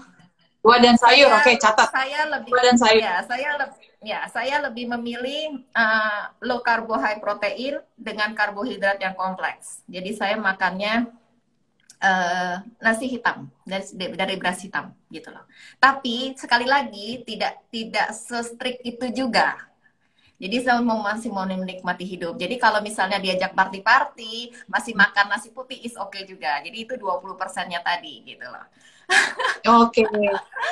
buah dan sayur, oke okay, catat. Saya lebih buah dan sayur. Ya, saya lebih ya, saya lebih memilih uh, low carbo high protein dengan karbohidrat yang kompleks. Jadi saya makannya uh, nasi hitam dari dari beras hitam gitu loh. Tapi sekali lagi tidak tidak se-strict itu juga. Jadi saya mau masih mau menikmati hidup. Jadi kalau misalnya diajak party-party, masih makan nasi putih is oke okay juga. Jadi itu 20 persennya tadi gitu loh. Oke. Okay.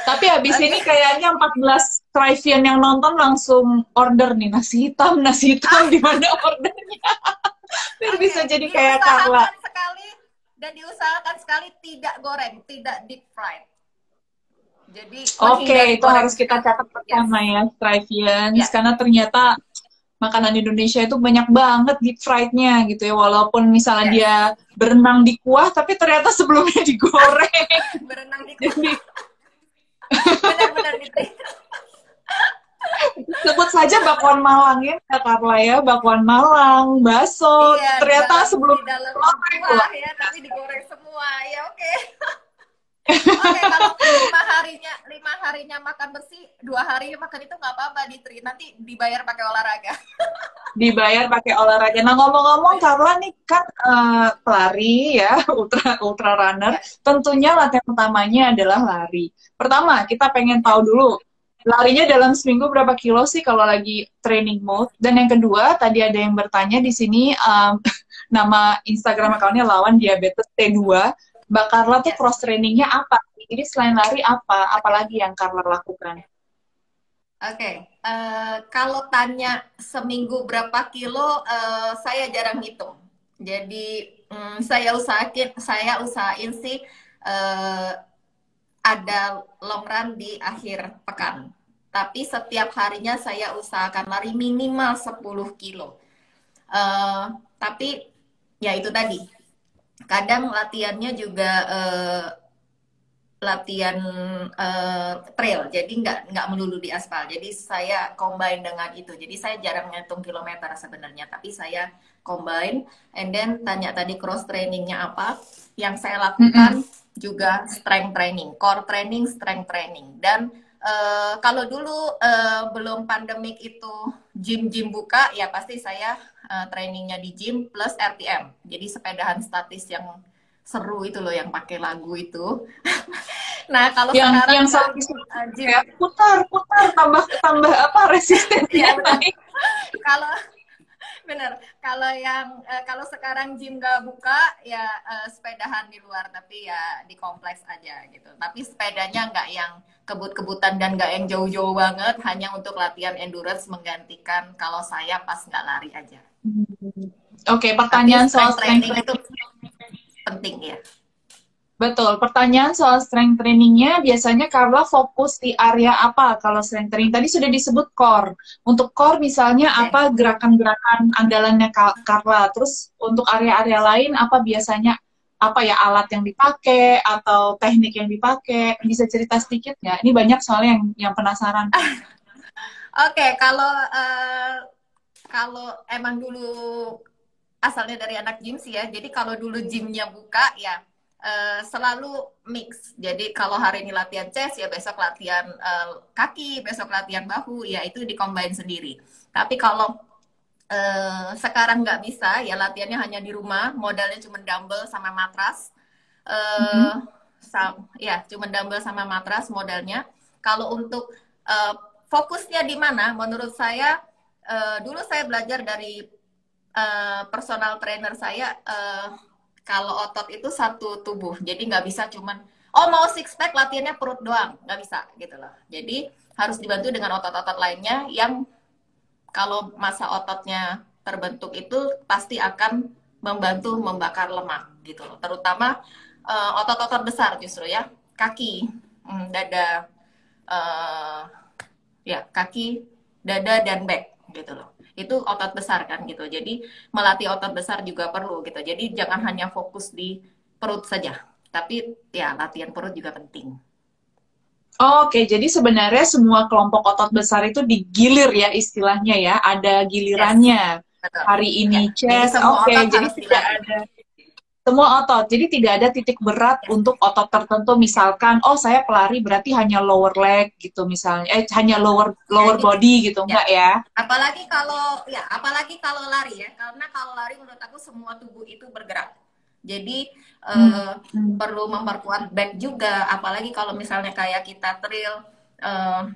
Tapi habis okay. ini kayaknya 14 Trivian yang nonton langsung order nih nasi hitam, nasi hitam di mana ordernya. Biar okay. bisa jadi kayak Carla. sekali dan diusahakan sekali tidak goreng, tidak deep fried. Jadi Oke, okay, itu harus kita catat pertama yes. ya, Trivians, yes. karena ternyata makanan Indonesia itu banyak banget deep fried-nya gitu ya, walaupun misalnya yes. dia berenang di kuah, tapi ternyata sebelumnya digoreng. berenang di kuah. Benar-benar gitu. Sebut saja bakwan Malang ya, Carla ya, bakwan Malang, bakso. Iya, Ternyata dalam, sebelum di dalam kuah ya, tapi digoreng semua. Ya oke. Okay. Oke, okay, kalau lima harinya lima harinya makan bersih, dua hari makan itu nggak apa-apa di tri. Nanti dibayar pakai olahraga. dibayar pakai olahraga. Nah ngomong-ngomong, Carla nih kan uh, pelari ya, ultra ultra runner. Ya. Tentunya latihan utamanya adalah lari. Pertama, kita pengen tahu dulu larinya dalam seminggu berapa kilo sih kalau lagi training mode? Dan yang kedua, tadi ada yang bertanya di sini um, nama Instagram akunnya lawan diabetes T2. Mbak Carla tuh cross trainingnya apa? Jadi selain lari apa? Apalagi yang Carla lakukan? Oke, okay. uh, eh, kalau tanya seminggu berapa kilo, uh, saya jarang hitung. Jadi um, saya usahain, saya usahain sih uh, ada long run di akhir pekan. Tapi setiap harinya saya usahakan lari minimal 10 kilo. Uh, tapi ya itu tadi. Kadang latihannya juga uh, latihan uh, trail, jadi nggak nggak melulu di aspal. Jadi saya combine dengan itu. Jadi saya jarang ngitung kilometer sebenarnya, tapi saya combine. And then tanya tadi cross trainingnya apa? Yang saya lakukan mm -hmm juga strength training, core training, strength training. Dan uh, kalau dulu uh, belum pandemik itu gym-gym buka, ya pasti saya uh, trainingnya di gym plus RTM. Jadi sepedahan statis yang seru itu loh yang pakai lagu itu. nah kalau yang, sekarang yang uh, gym, ya, putar putar tambah tambah apa resistensinya ya, kalau bener kalau yang uh, kalau sekarang gym gak buka ya uh, sepedahan di luar tapi ya di kompleks aja gitu. Tapi sepedanya nggak yang kebut-kebutan dan nggak yang jauh-jauh banget hanya untuk latihan endurance menggantikan kalau saya pas nggak lari aja oke okay, pertanyaan tapi soal training itu penting ya Betul. Pertanyaan soal strength trainingnya biasanya Carla fokus di area apa kalau strength training? Tadi sudah disebut core. Untuk core misalnya okay. apa gerakan-gerakan andalannya Carla. Terus untuk area-area lain apa biasanya apa ya alat yang dipakai atau teknik yang dipakai? Bisa cerita sedikit nggak? Ini banyak soalnya yang yang penasaran. Oke, okay, kalau uh, kalau emang dulu asalnya dari anak gym sih ya. Jadi kalau dulu gymnya buka ya uh, selalu mix. Jadi kalau hari ini latihan chest ya besok latihan uh, kaki, besok latihan bahu, ya itu dikombin sendiri. Tapi kalau uh, sekarang nggak bisa, ya latihannya hanya di rumah, modalnya cuma dumbbell sama matras. Uh, mm-hmm. sam ya cuma dumbbell sama matras modalnya. Kalau untuk uh, fokusnya di mana? Menurut saya uh, dulu saya belajar dari uh, personal trainer saya. Uh, kalau otot itu satu tubuh jadi nggak bisa cuman oh mau six pack latihannya perut doang. Nggak bisa gitu loh. Jadi harus dibantu dengan otot-otot lainnya yang kalau masa ototnya terbentuk itu pasti akan membantu membakar lemak gitu loh. Terutama uh, otot-otot besar justru ya, kaki, hmm, dada, uh, ya kaki, dada dan back gitu loh. Itu otot besar kan gitu. Jadi melatih otot besar juga perlu gitu. Jadi jangan hanya fokus di perut saja, tapi ya latihan perut juga penting. Oke, jadi sebenarnya semua kelompok otot besar itu digilir ya istilahnya ya, ada gilirannya. Yes, Hari ini ya. chest, oke, okay, jadi tidak ada semua otot. Jadi tidak ada titik berat untuk otot tertentu. Misalkan, oh saya pelari berarti hanya lower leg gitu misalnya, eh hanya lower lower ya, body gitu, ya. enggak ya? Apalagi kalau ya, apalagi kalau lari ya, karena kalau lari menurut aku semua tubuh itu bergerak. Jadi hmm. uh, perlu memperkuat back juga, apalagi kalau misalnya kayak kita trail uh,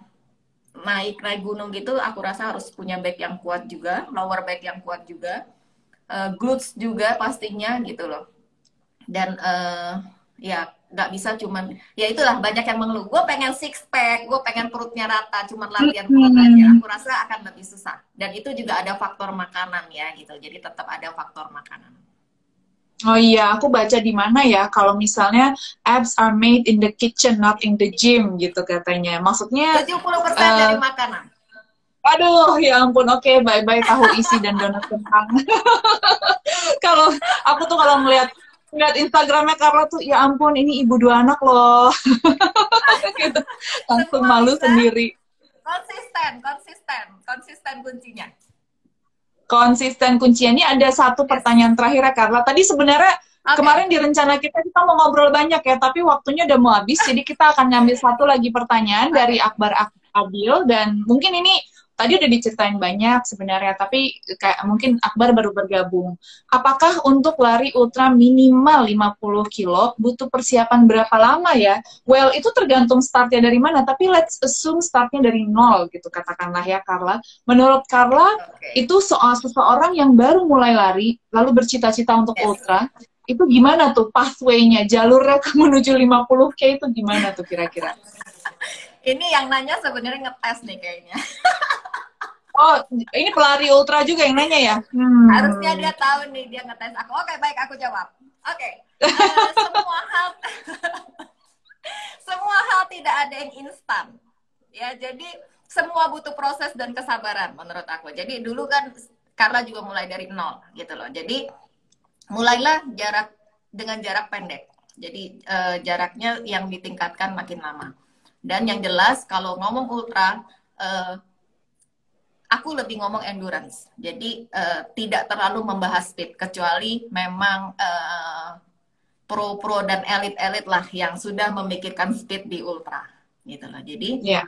naik naik gunung gitu, aku rasa harus punya back yang kuat juga, lower back yang kuat juga, uh, glutes juga pastinya gitu loh. Dan uh, ya nggak bisa cuman ya itulah banyak yang mengeluh gue pengen six pack gue pengen perutnya rata cuman latihan perut aja aku rasa akan lebih susah dan itu juga ada faktor makanan ya gitu jadi tetap ada faktor makanan Oh iya, aku baca di mana ya kalau misalnya abs are made in the kitchen not in the gym gitu katanya. Maksudnya 70% uh, dari makanan. Aduh, ya ampun. Oke, okay, bye-bye tahu isi dan donat kentang. kalau aku tuh kalau ngeliat ngeliat Instagramnya Carla tuh, ya ampun, ini ibu dua anak loh. gitu. Langsung malu sendiri. Konsisten, konsisten, konsisten kuncinya konsisten kuncinya ada satu pertanyaan terakhir ya Carla. Tadi sebenarnya okay. kemarin di rencana kita kita mau ngobrol banyak ya, tapi waktunya udah mau habis, jadi kita akan ngambil satu lagi pertanyaan dari Akbar Abil dan mungkin ini tadi udah diceritain banyak sebenarnya, tapi kayak mungkin Akbar baru bergabung. Apakah untuk lari ultra minimal 50 kilo butuh persiapan berapa lama ya? Well, itu tergantung startnya dari mana, tapi let's assume startnya dari nol gitu katakanlah ya Carla. Menurut Carla, okay. itu soal seseorang yang baru mulai lari, lalu bercita-cita untuk yes. ultra, itu gimana tuh pathway-nya, jalurnya ke menuju 50K itu gimana tuh kira-kira? Ini yang nanya sebenarnya ngetes nih kayaknya. Oh, ini pelari ultra juga yang nanya ya? Hmm. Harusnya dia tahu nih, dia ngetes aku. Oke, baik, aku jawab. Oke, uh, semua hal, semua hal tidak ada yang instan. Ya, jadi semua butuh proses dan kesabaran menurut aku. Jadi dulu kan karena juga mulai dari nol gitu loh. Jadi mulailah jarak dengan jarak pendek. Jadi uh, jaraknya yang ditingkatkan makin lama. Dan yang jelas kalau ngomong ultra uh, aku lebih ngomong endurance. Jadi uh, tidak terlalu membahas speed kecuali memang uh, pro-pro dan elit-elit lah yang sudah memikirkan speed di ultra gitu loh. Jadi yeah.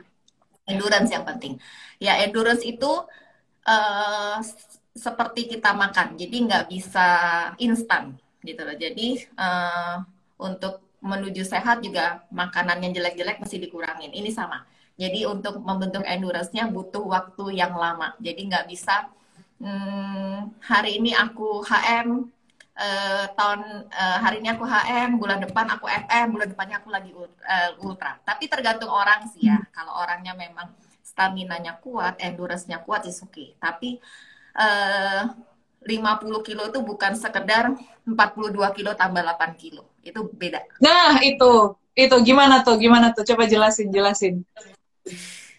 endurance yang penting. Ya endurance itu uh, seperti kita makan, jadi nggak bisa instan gitu loh. Jadi uh, untuk menuju sehat juga makanan yang jelek-jelek mesti dikurangin. Ini sama jadi untuk membentuk endurance-nya butuh waktu yang lama. Jadi nggak bisa hmm, hari ini aku HM, eh, tahun uh, hari ini aku HM, bulan depan aku FM, bulan depannya aku lagi uh, ultra. Tapi tergantung orang sih ya. Hmm. Kalau orangnya memang stamina-nya kuat, endurance-nya kuat, is oke. Okay. Tapi uh, 50 kilo itu bukan sekedar 42 kilo tambah 8 kilo. Itu beda. Nah, itu. Itu gimana tuh? Gimana tuh? Coba jelasin, jelasin.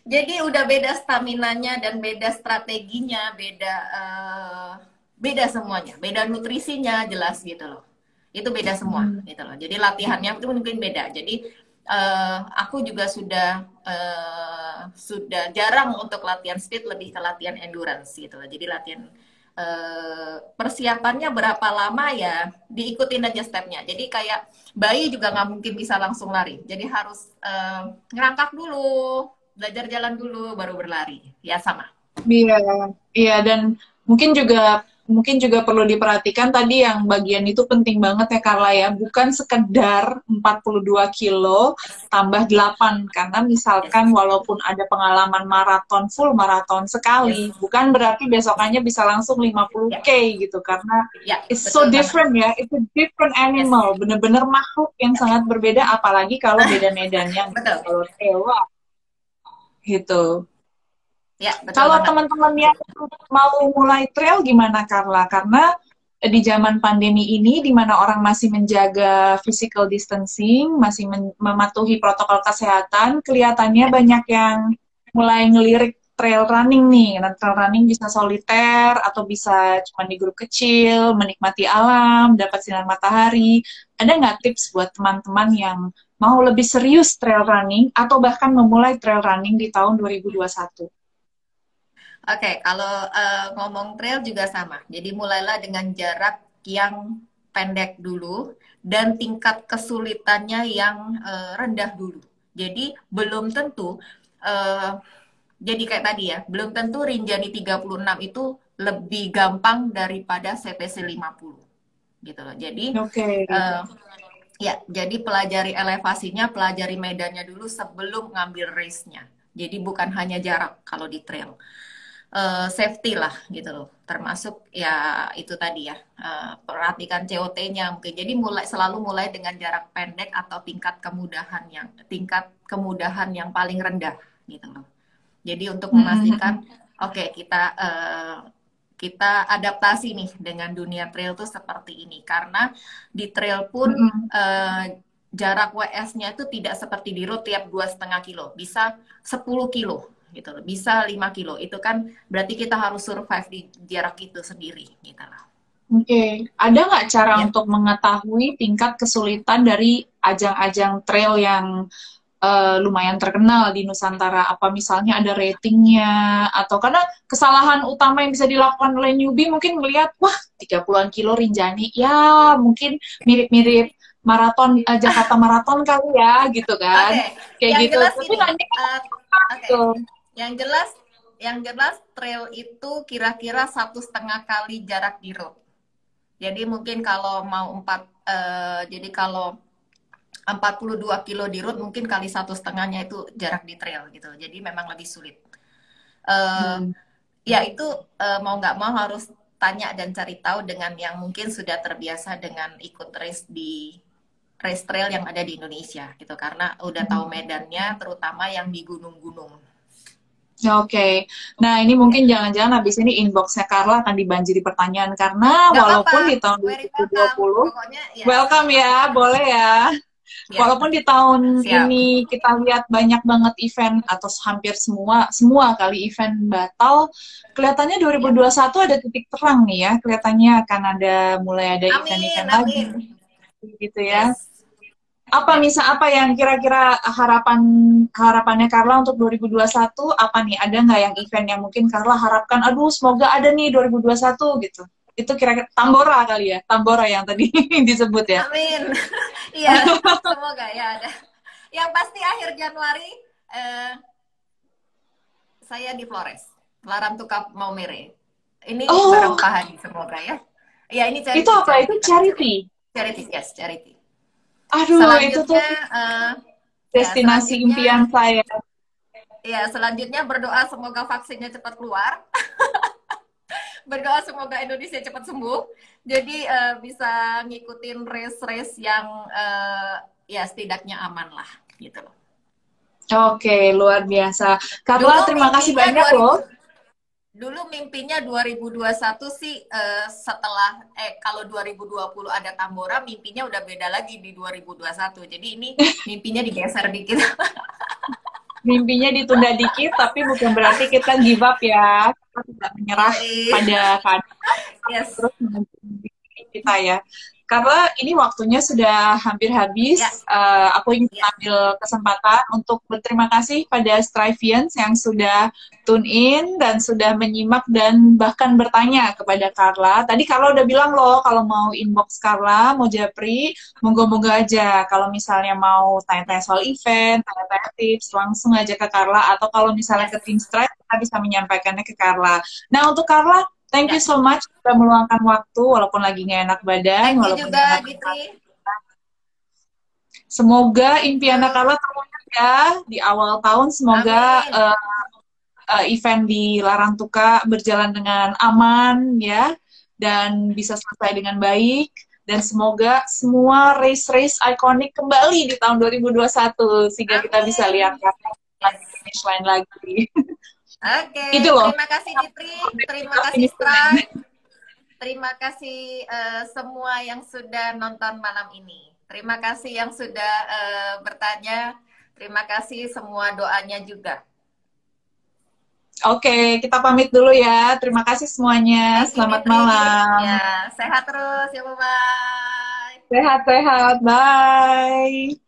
Jadi udah beda stamina-nya dan beda strateginya, beda uh, beda semuanya, beda nutrisinya jelas gitu loh. Itu beda semua hmm. gitu loh. Jadi latihannya itu mungkin beda. Jadi uh, aku juga sudah uh, sudah jarang untuk latihan speed lebih ke latihan endurance gitu loh. Jadi latihan Uh, persiapannya berapa lama ya diikutin aja stepnya jadi kayak bayi juga nggak mungkin bisa langsung lari jadi harus uh, ngerangkak dulu belajar jalan dulu baru berlari. Ya sama. Iya iya dan mungkin juga mungkin juga perlu diperhatikan tadi yang bagian itu penting banget ya Carla ya. Bukan sekedar 42 kilo tambah 8 karena misalkan walaupun ada pengalaman maraton full maraton sekali bukan berarti besokannya bisa langsung 50k gitu karena yeah, it's so different ya. It's a different animal. Bener-bener makhluk yang sangat berbeda apalagi kalau beda medannya. Kalau tewa gitu. Ya, Kalau teman-teman yang mau mulai trail gimana Carla? Karena di zaman pandemi ini di mana orang masih menjaga physical distancing, masih mematuhi protokol kesehatan, kelihatannya banyak yang mulai ngelirik trail running nih. Nah, trail running bisa soliter atau bisa cuma di grup kecil, menikmati alam, dapat sinar matahari. Ada nggak tips buat teman-teman yang mau lebih serius trail running atau bahkan memulai trail running di tahun 2021? Oke, okay, kalau uh, ngomong trail juga sama. Jadi mulailah dengan jarak yang pendek dulu dan tingkat kesulitannya yang uh, rendah dulu. Jadi belum tentu uh, jadi kayak tadi ya, belum tentu Rinjani 36 itu lebih gampang daripada CPC 50. Gitu loh. Jadi okay. uh, ya, jadi pelajari elevasinya, pelajari medannya dulu sebelum ngambil race-nya. Jadi bukan hanya jarak kalau di trail uh, safety lah gitu loh termasuk ya itu tadi ya uh, perhatikan COT-nya mungkin jadi mulai selalu mulai dengan jarak pendek atau tingkat kemudahan yang tingkat kemudahan yang paling rendah gitu loh jadi untuk hmm. memastikan oke okay, kita uh, kita adaptasi nih dengan dunia trail tuh seperti ini karena di trail pun mm -hmm. uh, jarak WS-nya itu tidak seperti di road tiap dua setengah kilo bisa 10 kilo gitu loh. Bisa 5 kilo. Itu kan berarti kita harus survive di jarak itu sendiri gitu loh. Oke, okay. ada nggak cara ya. untuk mengetahui tingkat kesulitan dari ajang-ajang trail yang uh, lumayan terkenal di Nusantara? Apa misalnya ada ratingnya? Atau karena kesalahan utama yang bisa dilakukan oleh newbie mungkin melihat, wah 30-an kilo Rinjani, ya mungkin mirip-mirip maraton uh, Jakarta maraton kali ya gitu kan okay. kayak yang gitu jelas tapi ini, uh, okay. Yang jelas, yang jelas trail itu kira-kira satu setengah kali jarak di road. Jadi mungkin kalau mau empat, uh, jadi kalau 42 kilo di road mungkin kali satu setengahnya itu jarak di trail gitu. Jadi memang lebih sulit. Uh, hmm. Ya itu uh, mau nggak mau harus tanya dan cari tahu dengan yang mungkin sudah terbiasa dengan ikut race di race trail yang ada di Indonesia gitu karena udah tahu hmm. medannya terutama yang di gunung-gunung Oke, okay. nah ini mungkin jangan-jangan habis ini inboxnya Carla akan dibanjiri pertanyaan karena Gak walaupun apa. di tahun 2020, Pokoknya, ya. welcome ya, boleh ya. Ya. Walaupun di tahun Siap. ini kita lihat banyak banget event atau hampir semua semua kali event batal, kelihatannya 2021 ya. ada titik terang nih ya, kelihatannya akan ada mulai ada event-event lagi, gitu ya. Yes apa misal apa yang kira-kira harapan harapannya Carla untuk 2021 apa nih ada nggak yang event yang mungkin Carla harapkan aduh semoga ada nih 2021 gitu itu kira-kira Tambora kali ya Tambora yang tadi disebut ya. Amin. Iya semoga ya ada. Yang pasti akhir Januari eh, saya di Flores. Laram Tukap Maumere. Ini oh. barang pahadi semoga ya. Ya ini charity, itu apa? Itu charity? Charity yes charity. Aduh, itu tuh uh, destinasi ya, impian saya. Ya, selanjutnya berdoa semoga vaksinnya cepat keluar. berdoa semoga Indonesia cepat sembuh. Jadi uh, bisa ngikutin race-race yang uh, ya setidaknya aman lah, gitu loh. Oke, luar biasa. Carla, terima kasih banyak 2000, loh dulu mimpinya 2021 sih uh, setelah eh kalau 2020 ada Tambora mimpinya udah beda lagi di 2021 jadi ini mimpinya digeser dikit mimpinya ditunda dikit tapi bukan berarti kita give up ya. Kita tidak menyerah pada keadaan yes. terus kita ya karena ini waktunya sudah hampir habis. Ya. Uh, aku ingin ya. ambil kesempatan untuk berterima kasih pada Strivians yang sudah tune in dan sudah menyimak dan bahkan bertanya kepada Carla. Tadi Carla udah bilang loh kalau mau inbox Carla, mau japri, monggo-monggo aja. Kalau misalnya mau tanya-tanya soal event, tanya-tanya tips, langsung aja ke Carla. Atau kalau misalnya ke Team Strive, kita bisa menyampaikannya ke Carla. Nah untuk Carla, Thank you ya. so much sudah meluangkan waktu walaupun lagi nggak enak badan. Thank walaupun juga, Gitri. Semoga impian Nakala terwujud ya di awal tahun. Semoga uh, uh, event di Larantuka berjalan dengan aman ya dan bisa selesai dengan baik dan semoga semua race-race ikonik kembali di tahun 2021 sehingga Amin. kita bisa lihat lagi finish line lagi. Oke, okay. itu loh. Terima kasih Ditri, terima kasih Strai. Terima kasih uh, semua yang sudah nonton malam ini. Terima kasih yang sudah uh, bertanya. Terima kasih semua doanya juga. Oke, kita pamit dulu ya. Terima kasih semuanya. Selamat malam. Ya, sehat terus ya, bye. Sehat-sehat. Bye.